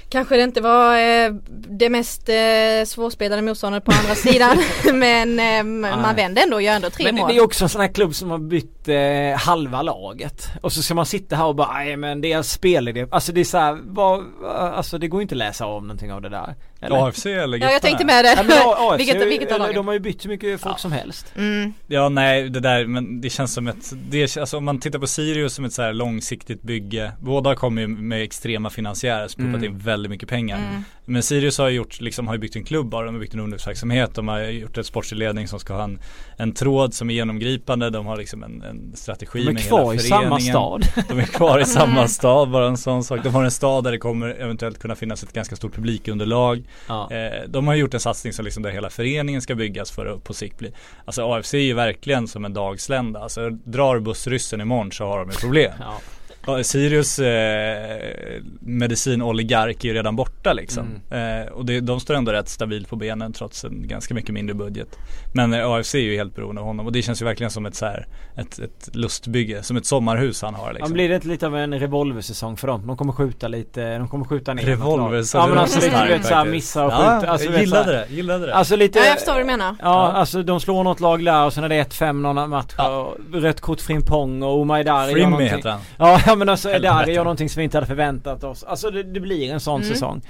Kanske det inte var eh, det mest eh, svårspelade motståndet på andra sidan men eh, man vände ändå och gör ändå tre Men mål. det är också en sån här klubb som har bytt eh, halva laget. Och så ska man sitta här och bara, nej men deras spelidé. Alltså det är så här, vad, alltså det går inte att läsa av någonting av det där. Eller? AFC eller Ja jag Giffarna? tänkte med Ja, men det. AFC, vilket, vilket av lagen? De har ju bytt så mycket folk som helst. Mm. Ja nej det där men det känns som ett, det, alltså om man tittar på Sirius som ett så här långsiktigt bygge. Båda kommer ju med extrema finansiärer som Mm. in väldigt mycket pengar. Mm. Men Sirius har ju gjort, liksom har ju byggt en klubb bara, de har byggt en ungdomsverksamhet, de har gjort ett sportslig ledning som ska ha en, en tråd som är genomgripande, de har liksom en, en strategi De är med kvar i hela samma föreningen. stad. De är kvar i samma stad, bara en sån sak. De har en stad där det kommer eventuellt kunna finnas ett ganska stort publikunderlag. Ja. Eh, de har gjort en satsning som liksom där hela föreningen ska byggas för att på sikt bli Alltså AFC är ju verkligen som en dagslända. Alltså drar bussryssen imorgon så har de ett problem. Ja. Ja, Sirius eh, medicinoligark är ju redan borta liksom. Eh, och det, de står ändå rätt stabilt på benen trots en ganska mycket mindre budget. Men eh, AFC är ju helt beroende av honom och det känns ju verkligen som ett så här, ett, ett lustbygge, som ett sommarhus han har Ja, liksom. blir det inte lite av en revolversäsong för dem? De kommer skjuta lite, de kommer skjuta ner Revolversäsong, Ja men det alltså lite vet såhär faktiskt. missa och Ja, skjuta. Alltså, jag vet, gillade såhär- det, gillade det. Alltså lite Ja jag förstår vad du menar. Ja, Ja. alltså de slår något lag där och sen är det 1-5 någon match Ja. och rött kort Frimpong och Omaidari Frimmy heter han. Ja, ja men alltså Helvete. Edari gör någonting som vi inte hade förväntat oss. Alltså det, det blir en sån Mm. säsong.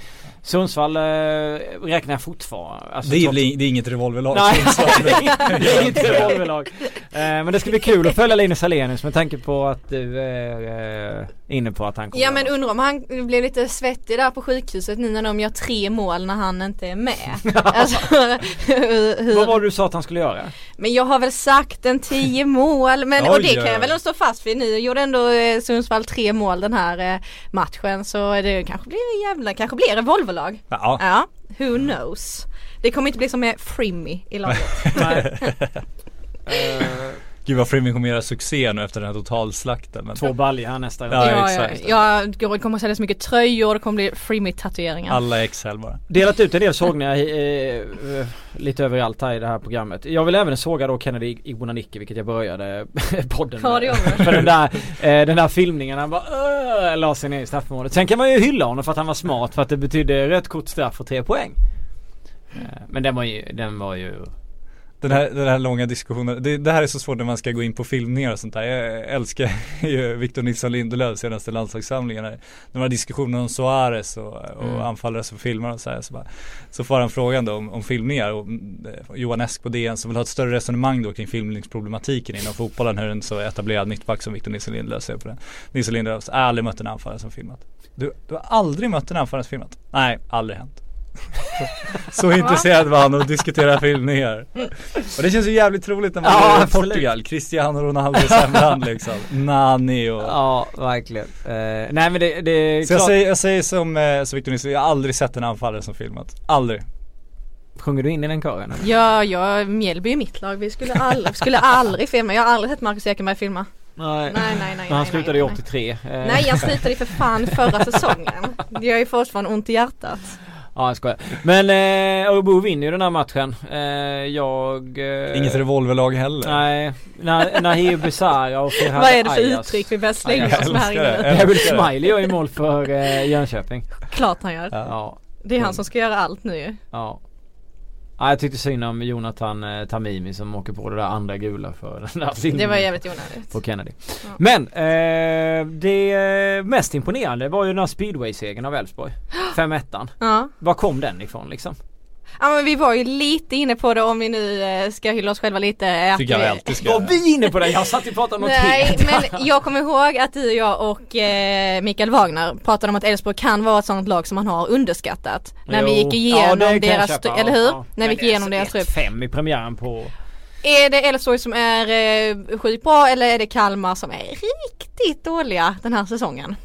Sundsvall eh, räknar jag fortfarande. Alltså, Det är, trots- det är inget revolverlag. Nej, det är inget revolverlag. Eh, men det ska bli kul att följa Linus Alenius med tanke på att du är eh, inne på att han kommer Ja men undrar om han blev lite svettig där på sjukhuset nu när de gör tre mål när han inte är med. alltså, hur, hur, Vad var det du sa att han skulle göra? Men jag har väl sagt en tio mål men Oj, och det kan jag väl stå fast vid. Nu gjorde ändå eh, Sundsvall tre mål den här eh, matchen så det kanske blir jävla, kanske blir revolverlag. Ja. Ja, who knows. Det kommer inte bli som med Frimmy i laget. Gud vad Frimmy kommer göra succé nu efter den här totalslakten. Men två baljor här nästa gång. Ja, ja, exakt. ja, ja, det kommer säljas mycket tröjor, det kommer bli Frimmy tatueringar. alla XL bara. Delat ut en del sågningar eh, eh, lite överallt här i det här programmet. Jag vill även såga då Kennedy Igbonanike vilket jag började podden du. För den där, eh, den där filmningen han bara la sig ner i straffområdet. Sen kan man ju hylla honom för att han var smart för att det betydde rött kort straff och tre poäng. Eh, men den var ju, den var ju Den här, den här långa diskussionen, det, det här är så svårt när man ska gå in på filmningar och sånt där. Jag älskar ju Victor Nilsson Lindelöf senaste landslagssamlingen här. Några diskussioner om Suarez och, och Mm. anfallare som filmar och så här. Så, bara, så får han frågan då om, om filmningar och eh, Johan Esk på DN som vill ha ett större resonemang då kring filmningsproblematiken inom fotbollen. Hur en så etablerad mittback som Victor Nilsson Lindelöf ser på det. Nilsson Lindelöf har aldrig mött en anfallare som filmat. Du, du har aldrig mött en anfallare som filmat? Nej, aldrig hänt. Så intresserad var han att diskutera filmningar. Och det känns ju jävligt roligt när man Ja, är i. Portugal. Cristiano Ronaldo i hemland liksom. Nani och Ja, verkligen. Eh, nej men det, det är Så jag klart. säger, jag säger som, eh, som Victor Nilsson, jag har aldrig sett en anfallare som filmat. Aldrig. Sjunger du in i den kören? Ja, ja, Mjällby är mitt lag. Vi skulle aldrig, skulle aldrig filma. Jag har aldrig sett Marcus Ekenberg filma. Nej. Nej, nej, nej. Men han nej, slutade nej, i nej. 83. Eh, Nej, jag slutade ju för fan förra säsongen. Jag ju fortfarande ont i hjärtat. Ja jag skojar. Men eh, Örebro vinner ju den här matchen. Eh, jag... Eh, Inget revolverlag heller. Nej, Na- Nahir Besara och Ferhat Vad är det för Ayas. uttryck vi börjar slänga oss med här inne? David Smiley gör ju mål för eh, Jönköping. Klart han gör. Ja. Ja. Det är han som ska göra allt nu ju. Ja. Ja, jag tyckte synd om Jonathan eh, Tamimi som åker på det där andra gula för den där Det filmen var jävligt onödigt. på Kennedy. Ja. Men eh, det mest imponerande var ju den här speedway-segern av Elfsborg. 5-1. Ja. Var kom den ifrån liksom? Ja, men vi var ju lite inne på det om vi nu eh, ska hylla oss själva lite. att Tycker jag alltid ska Var vi inne på det? Jag satt och pratade om något Nej helt men jag kommer ihåg att du och jag och eh, Mikael Wagner pratade om att Elfsborg kan vara ett sånt lag som man har underskattat. När vi Jo. gick Ja, igenom jag deras, köpa. eller Ja, hur? ja. När vi gick igenom deras trupp. 1-5 i premiären på Är det Elfsborg som är eh, sjukt bra eller är det Kalmar som är riktigt dåliga den här säsongen?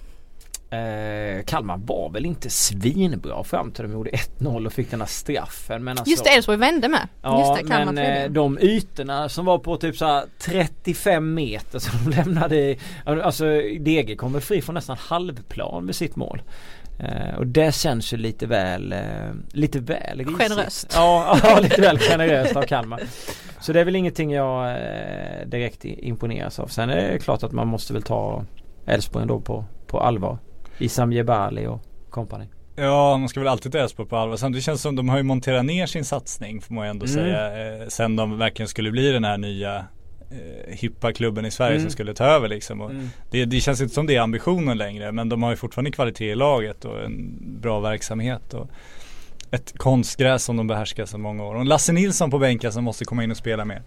Eh, Kalmar var väl inte svinbra fram till de gjorde 1-0 och fick den här straffen men alltså, Just det, Elfsborg vände med. Ja Just det, Kalmar men eh, de ytorna som var på typ såhär 35 meter som de lämnade i, Alltså DG kommer fri från nästan halvplan med sitt mål. Eh, och det känns ju lite väl, eh, lite väl risigt. Generöst. Ja, ja, lite väl generöst av Kalmar. Så det är väl ingenting jag eh, direkt imponeras av. Sen är det klart att man måste väl ta Elfsborg ändå på, på allvar. Isam Jebali och kompani. Ja, man ska väl alltid ta Elfsborg på allvar. Känns det som de har ju monterat ner sin satsning får man ju ändå Mm. säga. Eh, sen de verkligen skulle bli den här nya eh, hippa klubben i Sverige Mm. som skulle ta över liksom. Och det, det känns inte som det är ambitionen längre men de har ju fortfarande kvalitet i laget och en bra verksamhet. Och ett konstgräs som de behärskar så många år. Och Lasse Nilsson på bänken som måste komma in och spela mer.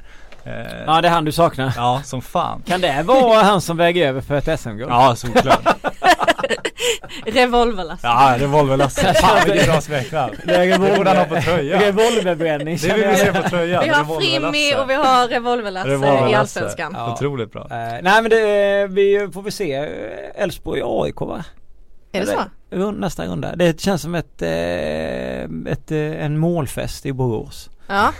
Eh, Ja det är han du saknar. ja, som fan. Kan det vara han som väger över för ett SM-guld? Ja, såklart. Revolverlasse. Ja, Revolver-Lasse. Fan vilket bra smeknamn. Det borde han ha på tröjan. Revolverbränning Det vill vi se på tröjan. Vi har. Frimmy och vi har Revolverlasse i Revolverlasse. Allsvenskan. Ja. Otroligt bra. Eh, nej men det, vi får väl se eh, Elfsborg AIK va? Är det så? Nästa runda. Det känns som ett, eh, ett, eh, en målfest i Borås. Ja.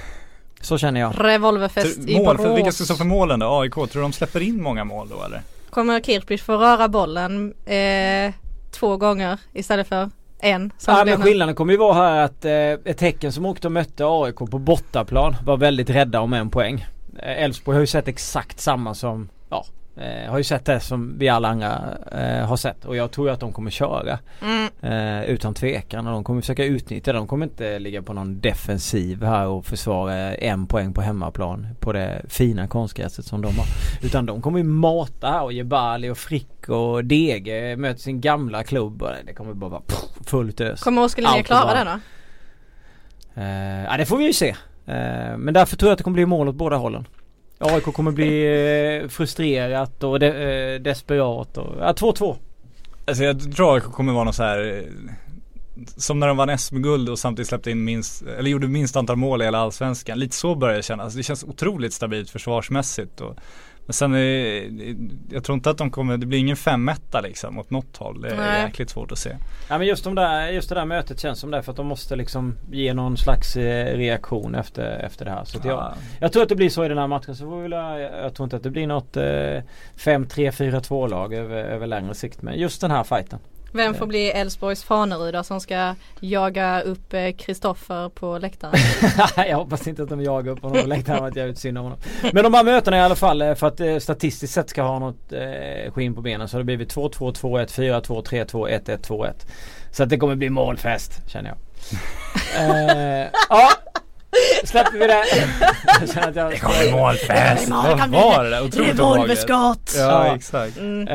Så känner jag. Revolverfest i Mål, för, vilka Borås. ska stå för målen då? AIK, tror du de släpper in många mål då eller? Kommer Kirpich få röra bollen eh, två gånger istället för en? Ja, men skillnaden kommer ju vara här att eh, ett tecken som åkte och mötte AIK på bortaplan var väldigt rädda om en poäng. Eh, Elfsborg har ju sett exakt samma som ja, Eh, har ju sett det som vi alla andra eh, har sett och jag tror att de kommer köra. Mm. Eh, utan tvekan och de kommer försöka utnyttja det. De kommer inte ligga på någon defensiv här och försvara en poäng på hemmaplan på det fina konstgräset som de har. Utan de kommer ju mata och Jebali och Frick och Dege möter sin gamla klubb och det kommer bara vara fullt ös. Kommer Oskar Linnér Allt klara det då? Eh, ja det får vi ju se. Eh, men därför tror jag att det kommer bli mål åt båda hållen. AIK kommer bli eh, frustrerat och de, eh, desperat och, ja 2-2. Alltså jag tror AIK kommer vara något så här eh, som när de vann SM-guld och samtidigt släppte in minst, eller gjorde minst antal mål i hela allsvenskan. Lite så börjar det kännas. Det känns otroligt stabilt försvarsmässigt. Och, men sen, är, jag tror inte att de kommer, det blir ingen 5 liksom åt något håll. Det är Nej. jäkligt svårt att se. Ja men just, de där, just det där mötet känns som det för att de måste liksom ge någon slags eh, reaktion efter, efter det här. Så att jag, Ja. jag tror att det blir så i den här matchen. Så får vi, jag, jag tror inte att det blir något eh, 5-3-4-2 lag över, över längre sikt. Men just den här fighten. Vem får bli Elfsborgs Fanerud då som ska jaga upp eh, Kristoffer på läktaren? jag hoppas inte att de jagar upp honom och läktaren att jag är synd om honom. Men de här mötena i alla fall eh, för att eh, statistiskt sett ska ha något eh, skinn på benen så har det blivit 2-2, 2-1, 4-2, 3-2, 1-1, 2-1. Så att det kommer bli målfest känner jag. eh, ja, släpper vi det. Jag känner att jag... Det kommer målfest! Vad var det där? Otroligt obehagligt. Ja Ja. exakt. Mm.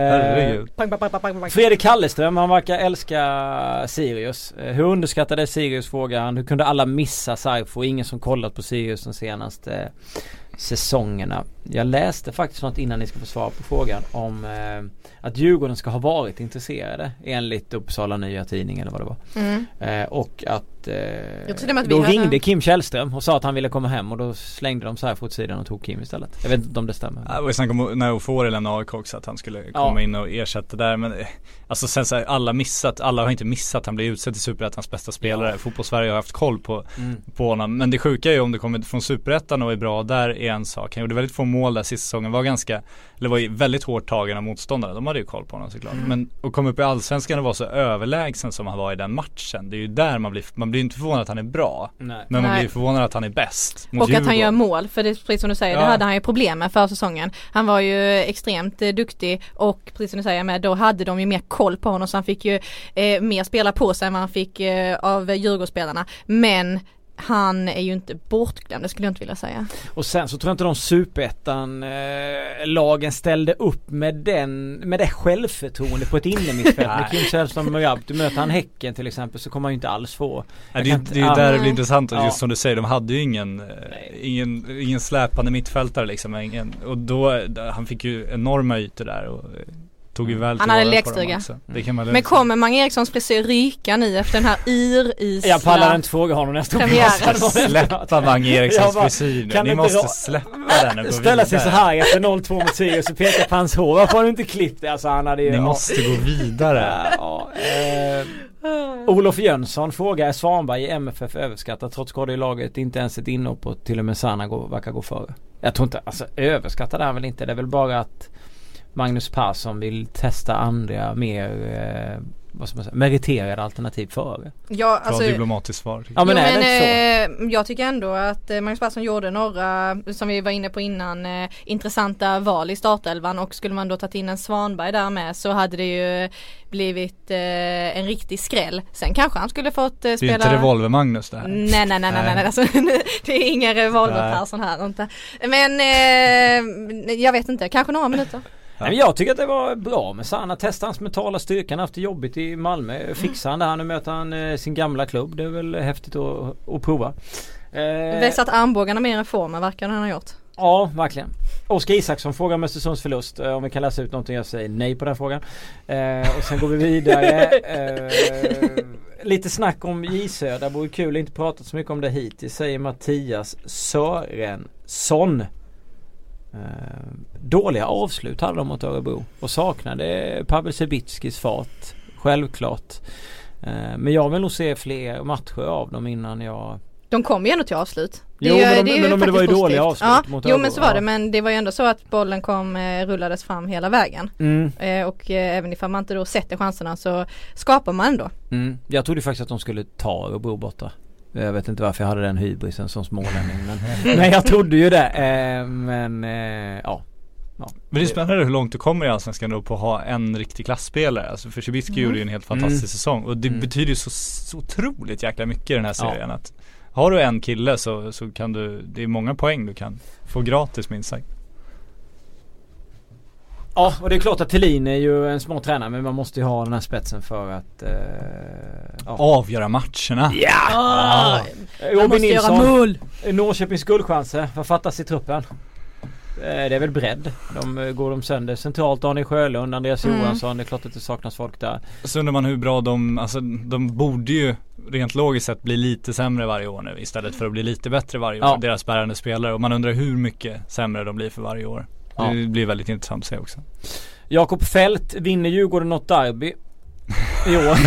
Pang, pang, pang, pang. Fredrik Kalleström han verkar älska Sirius. Eh, Hur underskattade Sirius frågar han. Hur kunde alla missa Saifo? Ingen som kollat på Sirius de senaste säsongerna. Jag läste faktiskt något innan ni ska få svar på frågan om eh, att Djurgården ska ha varit intresserade enligt Uppsala Nya Tidning eller vad det var. Mm. Eh, och att, eh, att då hade- ringde Kim Källström och sa att han ville komma hem och då slängde de Saifo åt sidan och tog Kim istället. Jag vet inte om det stämmer. Ja, Det var ju snack om när Ofori lämnade AIK också att han skulle Ja. komma in och ersätta där men eh, Alltså sen så här, alla missat, alla har inte missat, han blir utsedd till Superettans bästa spelare. Ja. Fotbollssverige har haft koll på, Mm. på honom. Men det sjuka är ju om det kommer från Superettan och är bra där är en sak. Han gjorde väldigt få mål där sista säsongen, var ganska, eller var ju väldigt hårt tagen av motståndarna. De hade ju koll på honom såklart. Mm. Men att komma upp i Allsvenskan och vara så överlägsen som han var i den matchen. Det är ju där man blir, man blir inte förvånad att han är bra. Nej. Men man Nej. blir förvånad att han är bäst. Mot Och att han Djurgården. gör mål, för det är precis som du säger, det Ja. hade han ju problem med förra säsongen. Han var ju extremt eh, duktig och precis som du säger med, då hade de ju mer koll på honom så han fick ju eh, mer spela på sig än vad han fick eh, av Djurgårdsspelarna. Men han är ju inte bortglömd, det skulle jag inte vilja säga. Och sen så tror jag inte de superettan eh, lagen ställde upp med den, med det självförtroende på ett innermittfält med. Kim Källström och Murab. Du möter han Häcken till exempel så kommer han ju inte alls få. Nej, det, inte- det är ju där det blir intressant och Ja. just som du säger, de hade ju ingen, eh, ingen, ingen släpande mittfältare liksom. Ingen, och då, han fick ju enorma ytor där och eh, tog ju väl Han hade lekstuga. Det kan man Men kommer Mange Erikssons frisyr ryka nu efter den här yr-isla Jag pallar inte fråga honom nästa Premiären. säga. Släppa Mange Jag Erikssons frisyr nu. kan Ni inte måste släppa den och gå Ställa sig så här efter 0-2 mot Sirius och peka på hans hår. Varför har du inte klippt det? Alltså han hade ju... Ni ja. måste gå vidare. Ja, eh, Olof Jönsson frågar, är Svanberg i MFF överskattad trots skador i laget? Inte ens ett inhopp och till och med Sanna går, verkar gå före. Jag tror inte, alltså överskattad är han väl inte. Det är väl bara att Magnus Persson vill testa andra mer, eh, vad ska man säga, meriterade alternativ före. Ja, Bra alltså, diplomatiskt svar. Ja men jo, är det men så? eh, jag tycker ändå att eh, Magnus Persson gjorde några, som vi var inne på innan, eh, intressanta val i startelvan och skulle man då tagit in en Svanberg där med så hade det ju blivit eh, en riktig skräll. Sen kanske han skulle fått eh, Det är spela inte Revolver-Magnus det här. Nej nej nej nej nej, Nej. Alltså, det är ingen revolver Nej. Persson här inte. Men eh, jag vet inte, kanske några minuter. Nej, men jag tycker att det var bra med Sanna. Testa hans mentala styrka. Han har haft det jobbigt i Malmö. Fixar han det här nu möter han eh, sin gamla klubb. Det är väl häftigt att, att prova. Eh, Visat armbågarna mer än formen verkar han ha gjort. Ja, verkligen. Oskar Isaksson frågar om Östersunds förlust. Eh, om vi kan läsa ut någonting. Jag säger nej på den frågan. Eh, och sen går vi vidare. Eh, lite snack om J Södra. Vore kul. Inte pratat så mycket om det hittills. Säger Mattias Sörensson. Eh, dåliga avslut hade de mot Örebro. Och saknade Pavel Cibicskis fart. Självklart. Eh, men jag vill nog se fler matcher av dem innan jag De kom ju ändå till avslut. Det Jo, ju- men de- ju men de- men det var ju faktiskt dåliga positivt. avslut ja, mot Jo Örebro, men så var det men det var ju ändå så att bollen kom, eh, rullades fram hela vägen. mm, Eh, och eh, även ifall man inte då sätter chanserna så skapar man ändå. Mm. Jag trodde faktiskt att de skulle ta Örebro borta. Jag vet inte varför jag hade den hybrisen som smålänning men, men jag trodde ju det. Eh, men eh, ja. ja. Men det är spännande hur långt du kommer i Allsvenskan då på att ha en riktig klassspelare. Alltså för Cibicki Mm. gjorde ju en helt fantastisk Mm. säsong och det Mm. betyder ju så, så otroligt jäkla mycket i den här Ja. serien att har du en kille så, så kan du, det är många poäng du kan få gratis minst sagt. Ja och det är klart att Thelin är ju en smart tränare men man måste ju ha den här spetsen för att eh, ja. Avgöra matcherna. Ja! Ah, man Robin måste göra Nilsson, mål! Norrköpings guldchanser, vad fattas i truppen? Eh, Det är väl bredd. De eh, går de sönder centralt. Daniel Sjölund, Andreas Mm. Johansson. Det är klart att det saknas folk där. Så undrar man hur bra de, alltså de borde ju rent logiskt sett bli lite sämre varje år nu istället för att bli lite bättre varje år. Ja. Deras bärande spelare och man undrar hur mycket sämre de blir för varje år. Ja. Det blir väldigt intressant att se också. Jakob Fält, vinner Djurgården något derby år?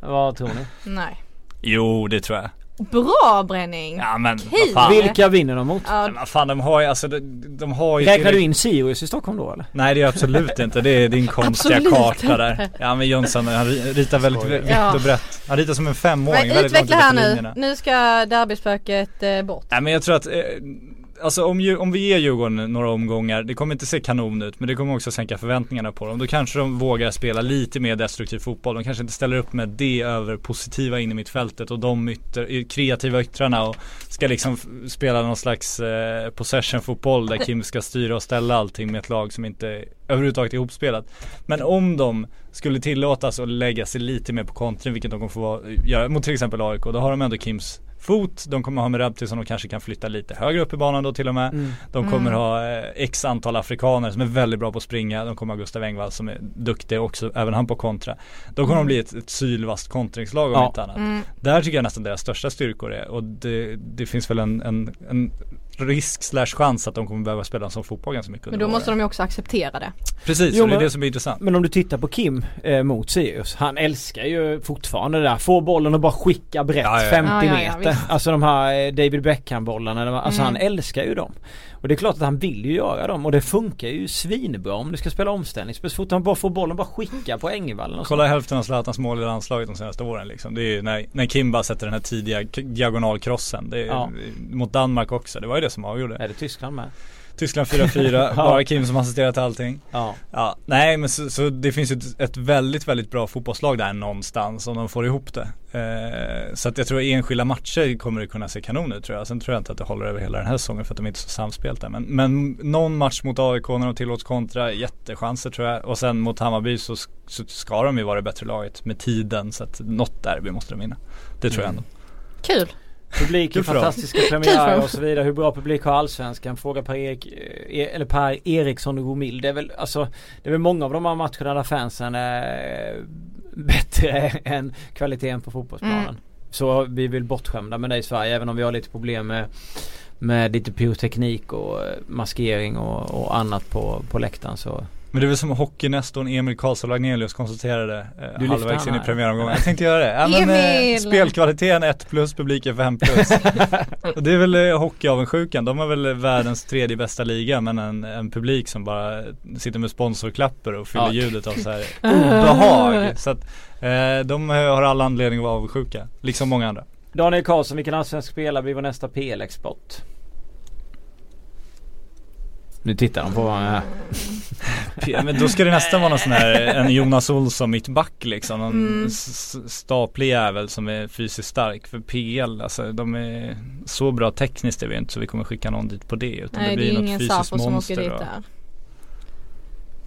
vad tror ni? Nej. Jo det tror jag. Bra Bränning! Ja men vad fan. Vilka vinner de mot? Ja, Men vad fan de har ju alltså de, de har ju Räknar du in Sirius i Stockholm då eller? Nej det är absolut inte, det är din konstiga karta där. Ja men Jönsson han ri- ritar väldigt vitt Ja. och brett. Han ritar som en femåring. men utveckla här nu. linjerna. Nu ska derbyspöket eh, bort. Nej men jag tror att, eh, alltså om, om vi ger Djurgården några omgångar, det kommer inte se kanon ut men det kommer också sänka förväntningarna på dem. Då kanske de vågar spela lite mer destruktiv fotboll. De kanske inte ställer upp med det över positiva in i mittfältet och de ytter, kreativa yttrarna och ska liksom spela någon slags eh, possession fotboll där Kim ska styra och ställa allting med ett lag som inte överhuvudtaget är ihopspelat. Men om de skulle tillåtas att lägga sig lite mer på kontring, vilket de kommer få vara- göra mot till exempel AIK, då har de ändå Kims fot, de kommer ha Merabti som de kanske kan flytta lite högre upp i banan då till och med. Mm. De kommer Mm. ha eh, x antal afrikaner som är väldigt bra på att springa. De kommer ha Gustav Engvall som är duktig också, även han på kontra. Då kommer de bli ett, ett sylvast kontringslag om Ja. inte annat. Mm. Där tycker jag nästan deras största styrkor är och det, det finns väl en, en, en risk slash chans att de kommer behöva spela som fotboll ganska mycket Men då måste de ju också acceptera det. Precis, Jo, och det är men- det som är intressant. Men om du tittar på Kim eh, mot Sirius. Han älskar ju fortfarande det där. Få bollen och bara skicka brett Ja, ja. 50 Ja, ja, ja, meter. alltså de här eh, David Beckham bollarna. Alltså Mm. han älskar ju dem. Och det är klart att han vill ju göra dem och det funkar ju svinbra om du ska spela omställningsspel. Så fort han bara får bollen bara skicka på Ängevallen och så. Kolla hälften av Zlatans mål i landslaget de senaste åren liksom. Det är ju när, när Kim bara sätter den här tidiga diagonalkrossen. Det är, Ja. Mot Danmark också, det var ju det som avgjorde. Är det Tyskland med? Tyskland 4-4, bara Kim som assisterat allting. Ja. Ja, nej men så, så det finns ju ett, ett väldigt, väldigt bra fotbollslag där någonstans om de får ihop det. Eh, så att jag tror att enskilda matcher kommer det kunna se kanon ut tror jag. Sen tror jag inte att det håller över hela den här säsongen för att de är inte är så samspelta. Men, men någon match mot AIK när de tillåts kontra, jättechanser tror jag. Och sen mot Hammarby så, så ska de ju vara det bättre laget med tiden. Så att något derby måste de vinna. Det tror jag Mm. ändå. Kul! Publik i fantastiska premiärer och så vidare. Hur bra publik har allsvenskan? Fråga Per, Erik, eh, eller per Eriksson och Gomil. Det är väl alltså Det är väl många av de här matcherna där fansen är bättre än kvaliteten på fotbollsplanen. Mm. Så vi vill bortskämda med det i Sverige även om vi har lite problem med med lite pyroteknik och eh, maskering och, och annat på, på läktaren så Men det är väl som hockeynästorn Emil Karlsson Lagnelius konstaterade eh, halvvägs in i premiäromgången. Jag tänkte göra det. Ja, men, eh, spelkvaliteten 1 plus, publiken 5 plus. Och det är väl eh, hockeyavundsjukan. De har väl världens tredje bästa liga men en, en publik som bara sitter med sponsorklappar och fyller Ja. ljudet av så här obehag. Så att eh, de eh, har alla anledning att vara avundsjuka. Liksom många andra. Daniel Karlsson, vilken allsvensk spelare blir vår nästa PL-export? Nu tittar de på han är. Ja, men då ska det nästan vara någon sån här, en Jonas Olsson mittback liksom. Någon Mm. staplig jävel som är fysiskt stark. För PL, alltså de är så bra tekniskt är vi inte så vi kommer skicka någon dit på det. Utan Nej det det blir är något ingen fysiskt Safo som monster. åker dit där.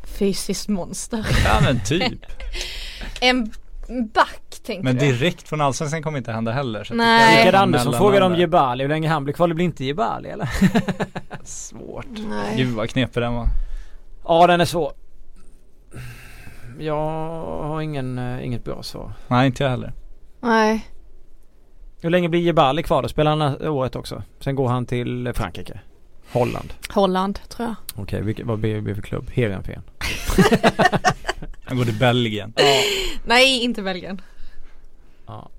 Fysiskt monster. Ja men typ. En back tänkte Men du? direkt från Allsvenskan kommer inte hända heller. Så Nej. Rickard någon Andersson frågade om. Jebali, hur länge han blir kvar? Det blir inte Jebali eller? Svårt. Nej. Gud vad knepig den var. Ja den är svår. Jag har ingen, eh, inget bra svar. Nej inte jag heller. Nej. Hur länge blir Jebali kvar då? Spelar han året också? Sen går han till Frankrike? Holland? Holland tror jag. Okej, vilket, vad blir det för klubb? Heerenveen? Han går till Belgien. Nej inte Belgien. Ja.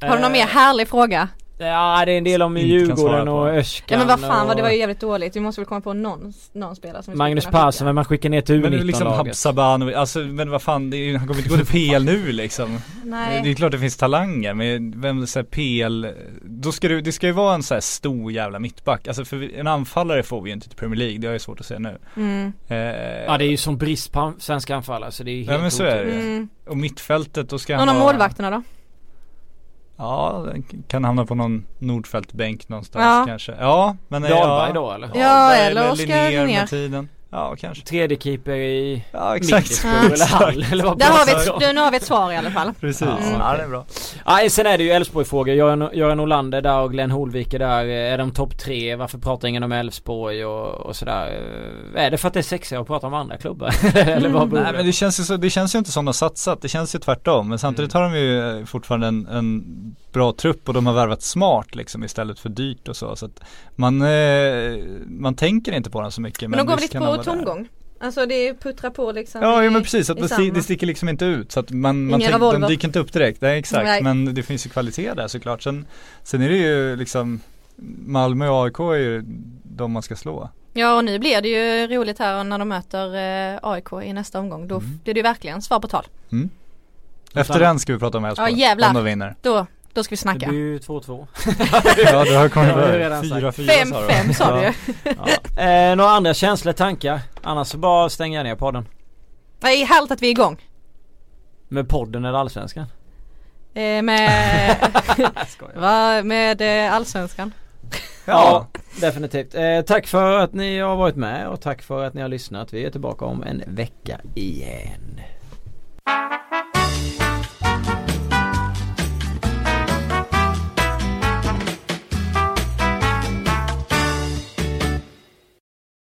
Har du någon Eh, mer härlig fråga? Ja det är en del om Djurgården och Öskan Ja men vad fan vad det var ju och jävligt dåligt. Vi måste väl komma på någon, någon spelare som vi Magnus. Persson, vem man skickar ner till Men det är liksom U19-laget. Habsabanovic, alltså men vad fan, det är, ju- han kommer inte gå till PL nu liksom. Nej. Det är klart det finns talanger men vem säger PL, då ska det, det ska ju vara en så här stor jävla mittback. Alltså för en anfallare får vi ju inte till Premier League, det har jag svårt att säga nu. Mm. Eh, Ja det är ju som brist på svenska anfallare så det är helt Ja, men så är det. otroligt. Mm. Och mittfältet då ska Någon han av målvakterna då? Ja, den kan hamna på någon Nordfältbänk någonstans Ja. kanske. Ja, men Dahlberg ja, då eller? Ja, eller Oskar Linnér Linnér. med tiden. Ja, kanske. Tredje keeper i Ja, exakt. Middlesbrough eller Hall eller vad Där har vi ett, nu har vi ett svar i alla fall. Precis. Mm. Ja, det är bra. Ja, sen är det ju Elfsborg-frågor. Göran, Göran Olander där och Glenn Holvik är där. Är de topp tre? Varför pratar ingen om Elfsborg och, och sådär? Är det för att det är sexigare att prata om andra klubbar? eller vad beror Nej men det känns, ju så, det känns ju inte som de har satsat, det känns ju tvärtom. Men samtidigt Mm. har de ju eh, fortfarande en, en bra trupp och de har värvat smart liksom istället för dyrt och så. så att man, eh, man tänker inte på den så mycket. Men de går visst lite på. Tomgång. Alltså det är puttra på liksom. Ja, i- ja men precis, att det, samma. det sticker liksom inte ut så att man, man tänk, de dyker inte upp direkt. Nej exakt, Nej. men det finns ju kvalitet där såklart. Sen, sen är det ju liksom Malmö och AIK är ju de man ska slå. Ja och nu blir det ju roligt här när de möter eh, AIK i nästa omgång. Då Mm. blir det ju verkligen svar på tal. Efter den ska vi prata om Elfsborg. Ja, jävlar. Om de vinner. Då, då ska vi Det snacka. blir ju 2-2. Ja det har kommit Ja, det har jag redan sagt. 4-4 sa du va? 5-5 sa du ju. Ja. Eh, några andra känslor, tankar? Annars så bara stänger jag ner podden. Det är härligt att vi är igång. Med podden eller allsvenskan? Eh, med, va, med eh, allsvenskan. Ja, definitivt. Eh, tack för att ni har varit med och tack för att ni har lyssnat. Vi är tillbaka om en vecka igen.